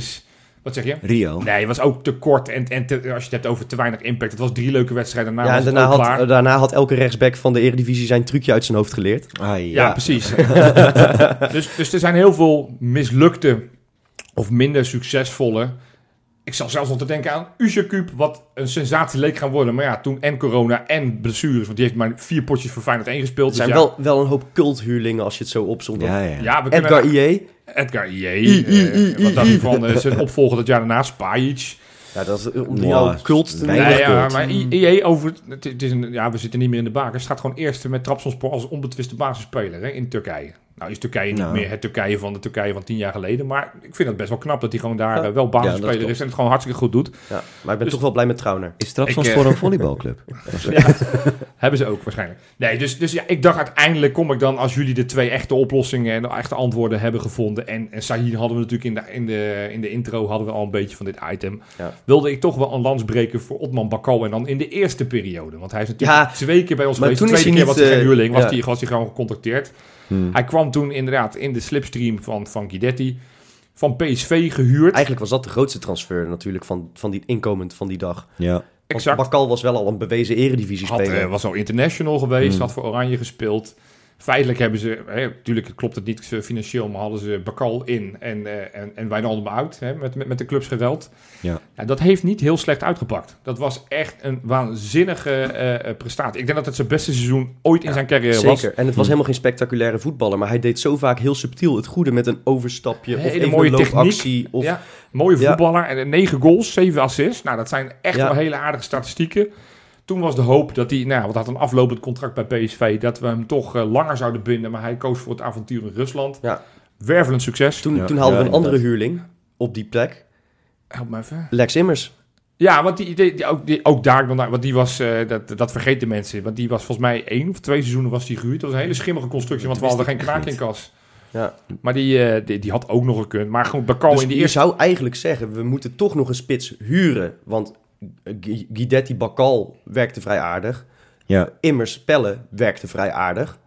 Wat zeg je? Rio. Nee, het was ook te kort en, en te- als je het hebt over te weinig impact. Het was drie leuke wedstrijden, daarna ja, was en het daarna had, klaar. daarna had elke rechtsback van de Eredivisie zijn trucje uit zijn hoofd geleerd. Ah, ja, ja. precies. dus, dus er zijn heel veel mislukte of minder succesvolle. Ik zal zelfs nog te denken aan Usercup, wat een sensatie leek gaan worden. Maar ja, toen en corona en blessures, want die heeft maar vier potjes voor Feyenoord 1 gespeeld. Het Dus zijn ja, wel, wel een hoop culthuurlingen als je het zo opzomt. Ja, ja. ja, we kunnen Edgar IE. Edgar IE. eh, wat dacht je van eh, zijn opvolger dat jaar daarna, Spajic? Ja, dat is om Ja, jouw cult te Nee, ja, maar IE over... Het, het is een, ja, we zitten niet meer in de baken. Het staat gewoon eerste met Trabzonspor als onbetwiste basisspeler hè, in Turkije. Nou is Turkije niet Nou. meer het Turkije van de Turkije van tien jaar geleden. Maar ik vind het best wel knap dat hij gewoon daar Ja. eh, wel basisspeler is en het gewoon hartstikke goed doet. Ja, maar ik ben Dus- toch wel blij met Trauner. Is Trabzon Ik, eh, voor een volleybalclub? Ja, hebben ze ook waarschijnlijk. Nee, dus, dus ja, ik dacht uiteindelijk kom ik dan als jullie de twee echte oplossingen en de echte antwoorden hebben gevonden. En, en Sahir hadden we natuurlijk in de, in, de, in de intro hadden we al een beetje van dit item. Ja. Wilde ik toch wel een lans breken voor Otman Bakal en dan in de eerste periode. Want hij is natuurlijk Ja, twee keer bij ons geweest. De toen is tweede keer hij was hij niet, geen eh, huurling, was, ja. hij, was hij gewoon gecontacteerd. Hmm. Hij kwam toen inderdaad in de slipstream van, van Guidetti. Van PSV gehuurd. Eigenlijk was dat de grootste transfer natuurlijk van, van die inkomend van die dag. Ja. Exact. Bakal was wel al een bewezen eredivisie speler. eh, was al international geweest, Hmm. had voor Oranje gespeeld. Feitelijk hebben ze, hè, natuurlijk klopt het niet eh, financieel, maar hadden ze Bakal in en, eh en, en Wijnaldum uit, hè, met, met, met de clubs geweld. Ja. dat heeft niet heel slecht uitgepakt. Dat was echt een waanzinnige eh, prestatie. Ik denk dat het zijn beste seizoen ooit in zijn carrière was. Zeker. En het was helemaal geen spectaculaire voetballer, maar hij deed zo vaak heel subtiel het goede met een overstapje of Hele mooie een techniek. loopactie. Of, Ja, mooie voetballer. En 9 goals, 7 assists. Nou, dat zijn echt wel hele aardige statistieken. Toen was de hoop dat hij, nou, want hij had een aflopend contract bij PSV, dat we hem toch eh, langer zouden binden. Maar hij koos voor het avontuur in Rusland. Ja. Wervelend succes. Toen, Ja. toen haalden we een andere huurling op die plek. Help me even. Lex Immers. Ja, want die, die, die- ook, die, ook daar, want want die was, eh, dat, dat vergeten mensen. Want die was volgens mij één of twee seizoenen was die gehuurd. Dat was een hele schimmige constructie, want we hadden geen echt in kas. Ja. Maar die, eh, die, die had ook nog gekund. Maar gewoon Bakal dus in die je eerste... zou eigenlijk zeggen, we moeten toch nog een spits huren. Want Guidetti Bakal werkte vrij aardig. Ja. Immers Pelle werkte vrij aardig.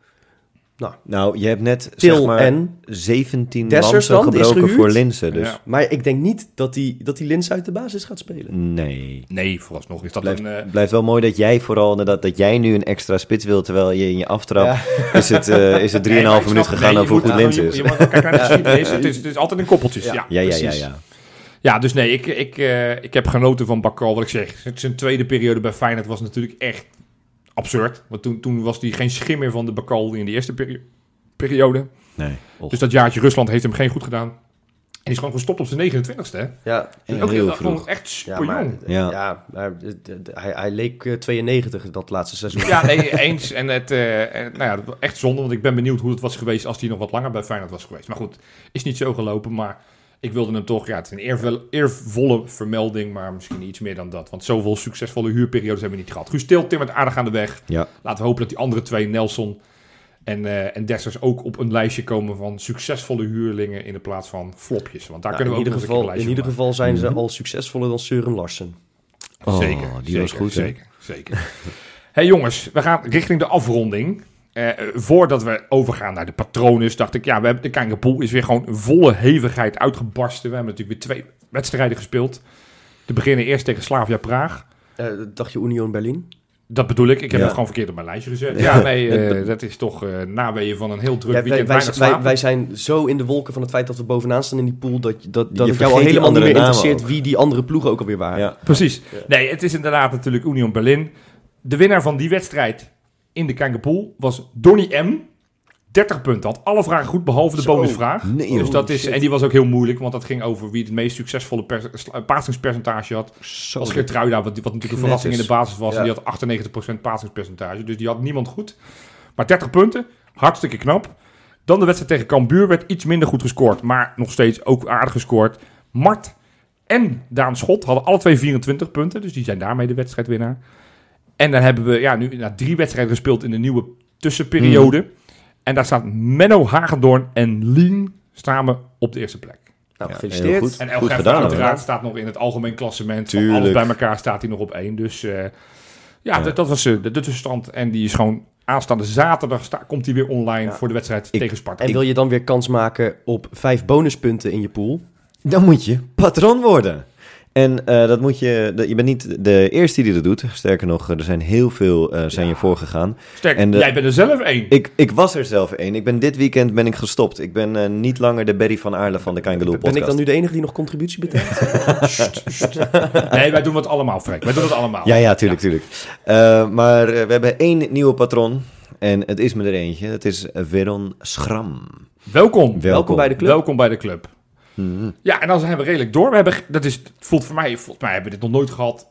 Nou, je hebt net Til zeg maar en... 17 Dessers lansen gebroken voor Linsen. Dus Ja. Maar ik denk niet dat die, dat die Lins uit de basis gaat spelen. nee. Nee, vooralsnog is dat Blijft, een... eh, blijft wel mooi dat jij vooral inderdaad dat jij nu een extra spits wil terwijl je in je aftrap is het, eh, is het 3,5 nee, minuut gegaan nee, over hoe goed Linsen je- is. Je moet kijken naar de geschiedenis. Het is, het is altijd in koppeltjes. Ja, Ja. Ja, ja, ja. Ja. Ja, dus nee, ik, ik, eh, ik heb genoten van Bakal. Wat ik zeg, zijn tweede periode bij Feyenoord was natuurlijk echt absurd. Want toen, toen was hij geen schim meer van de Bakal in de eerste peri- periode. Nee. Och, Dus dat jaartje Rusland heeft hem geen goed gedaan. En die is gewoon gestopt op zijn 29ste. Hè? Ja, Ja, ook heel vroeg. Gewoon echt ja super maar, jong. Ja. ja. maar eh, hij, hij leek eh, 92 dat laatste seizoen. Ja, nee, eens. En het, eh, en, nou ja, echt zonde, want ik ben benieuwd hoe het was geweest als hij nog wat langer bij Feyenoord was geweest. Maar goed, is niet zo gelopen, maar ik wilde hem toch, ja, het is een eervolle, eervolle vermelding, maar misschien iets meer dan dat. Want zoveel succesvolle huurperiodes hebben we niet gehad. Guus Til timmert aardig aan de weg. Ja. Laten we hopen dat die andere twee, Nelson en, eh en Dessers, ook op een lijstje komen van succesvolle huurlingen in de plaats van flopjes. Want daar Nou, kunnen in we ook ieder een geval, in ieder geval zijn ze al succesvoller dan Søren Larsen. Oh, zeker, die zeker, was goed, hè? Zeker, zeker. hey jongens, we gaan richting de afronding. Eh, eh, voordat we overgaan naar de patronen, dacht ik, ja, we hebben de Kangapool is weer gewoon volle hevigheid uitgebarsten. We hebben natuurlijk weer twee wedstrijden gespeeld. Te beginnen eerst tegen Slavia Praag. Eh, dacht je Union Berlin? Dat bedoel ik. Ik heb Ja. het gewoon verkeerd op mijn lijstje gezet. Ja, nee, eh, dat is toch eh naweeën van een heel druk Ja, weekend. wij, wij, wij zijn zo in de wolken van het feit dat we bovenaan staan in die pool... dat, je- dat, dat Je het jou al helemaal niet andere meer namen interesseert ook. wie die andere ploegen ook alweer waren. Ja. Precies. Nee, het is inderdaad natuurlijk Union Berlin. De winnaar van die wedstrijd in de Kangapool was Donny M. 30 punten. Had alle vragen goed, behalve de Zo. bonusvraag. Nee, dus dat is, shit. en die was ook heel moeilijk, want dat ging over wie het meest succesvolle pasingspercentage had. Zo. Als Geertruida, wat, wat natuurlijk een verrassing in de basis was. Ja. En die had 98% pasingspercentage. Dus die had niemand goed. Maar 30 punten, hartstikke knap. Dan de wedstrijd tegen Cambuur werd iets minder goed gescoord. Maar nog steeds ook aardig gescoord. Mart en Daan Schot hadden alle twee 24 punten. Dus die zijn daarmee de wedstrijdwinnaar. En dan hebben we ja, nu na drie wedstrijden gespeeld in de nieuwe tussenperiode. En daar staat Menno Hagendoorn en Lien samen op de eerste plek. Nou, Ja, gefeliciteerd. goed. En El Goed gedaan, uiteraard hoor. staat nog in het algemeen klassement. Van Tuurlijk. alles bij elkaar staat hij nog op één. Dus eh, ja, Ja. Dat, dat was eh, de, de tussenstand. En die is gewoon aanstaande zaterdag sta, komt hij weer online Ja. voor de wedstrijd Ik- tegen Sparta. En wil je dan weer kans maken op vijf bonuspunten in je pool? Dan moet je patron worden. En eh, dat moet je, dat- je bent niet de eerste die dat doet. Sterker nog, er zijn heel veel eh, zijn Ja. je voorgegaan. Sterk, en de- jij bent er zelf één. Ik, ik was er zelf één. Ik ben dit weekend ben ik gestopt. Ik ben eh, niet langer de Berry van Aarle van de Kangaloo Ben podcast. ik dan nu de enige die nog contributie betaalt? Nee, wij doen het allemaal, Frank. Wij doen het allemaal. Ja, ja, tuurlijk, tuurlijk. Eh, maar eh, we hebben één nieuwe patron. En het is me er eentje. Het is Veron Schram. Welkom. Welkom bij de club. Welkom bij de club. Ja, en dan zijn we redelijk door. We hebben, dat is, het voelt voor mij, volgens mij hebben we dit nog nooit gehad,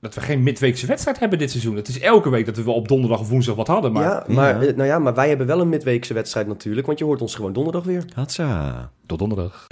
dat we geen midweekse wedstrijd hebben dit seizoen. Het is elke week dat we wel op donderdag of woensdag wat hadden. Maar ja, maar, Ja. nou ja, maar wij hebben wel een midweekse wedstrijd natuurlijk, want je hoort ons gewoon donderdag weer. Hatsa. tot donderdag.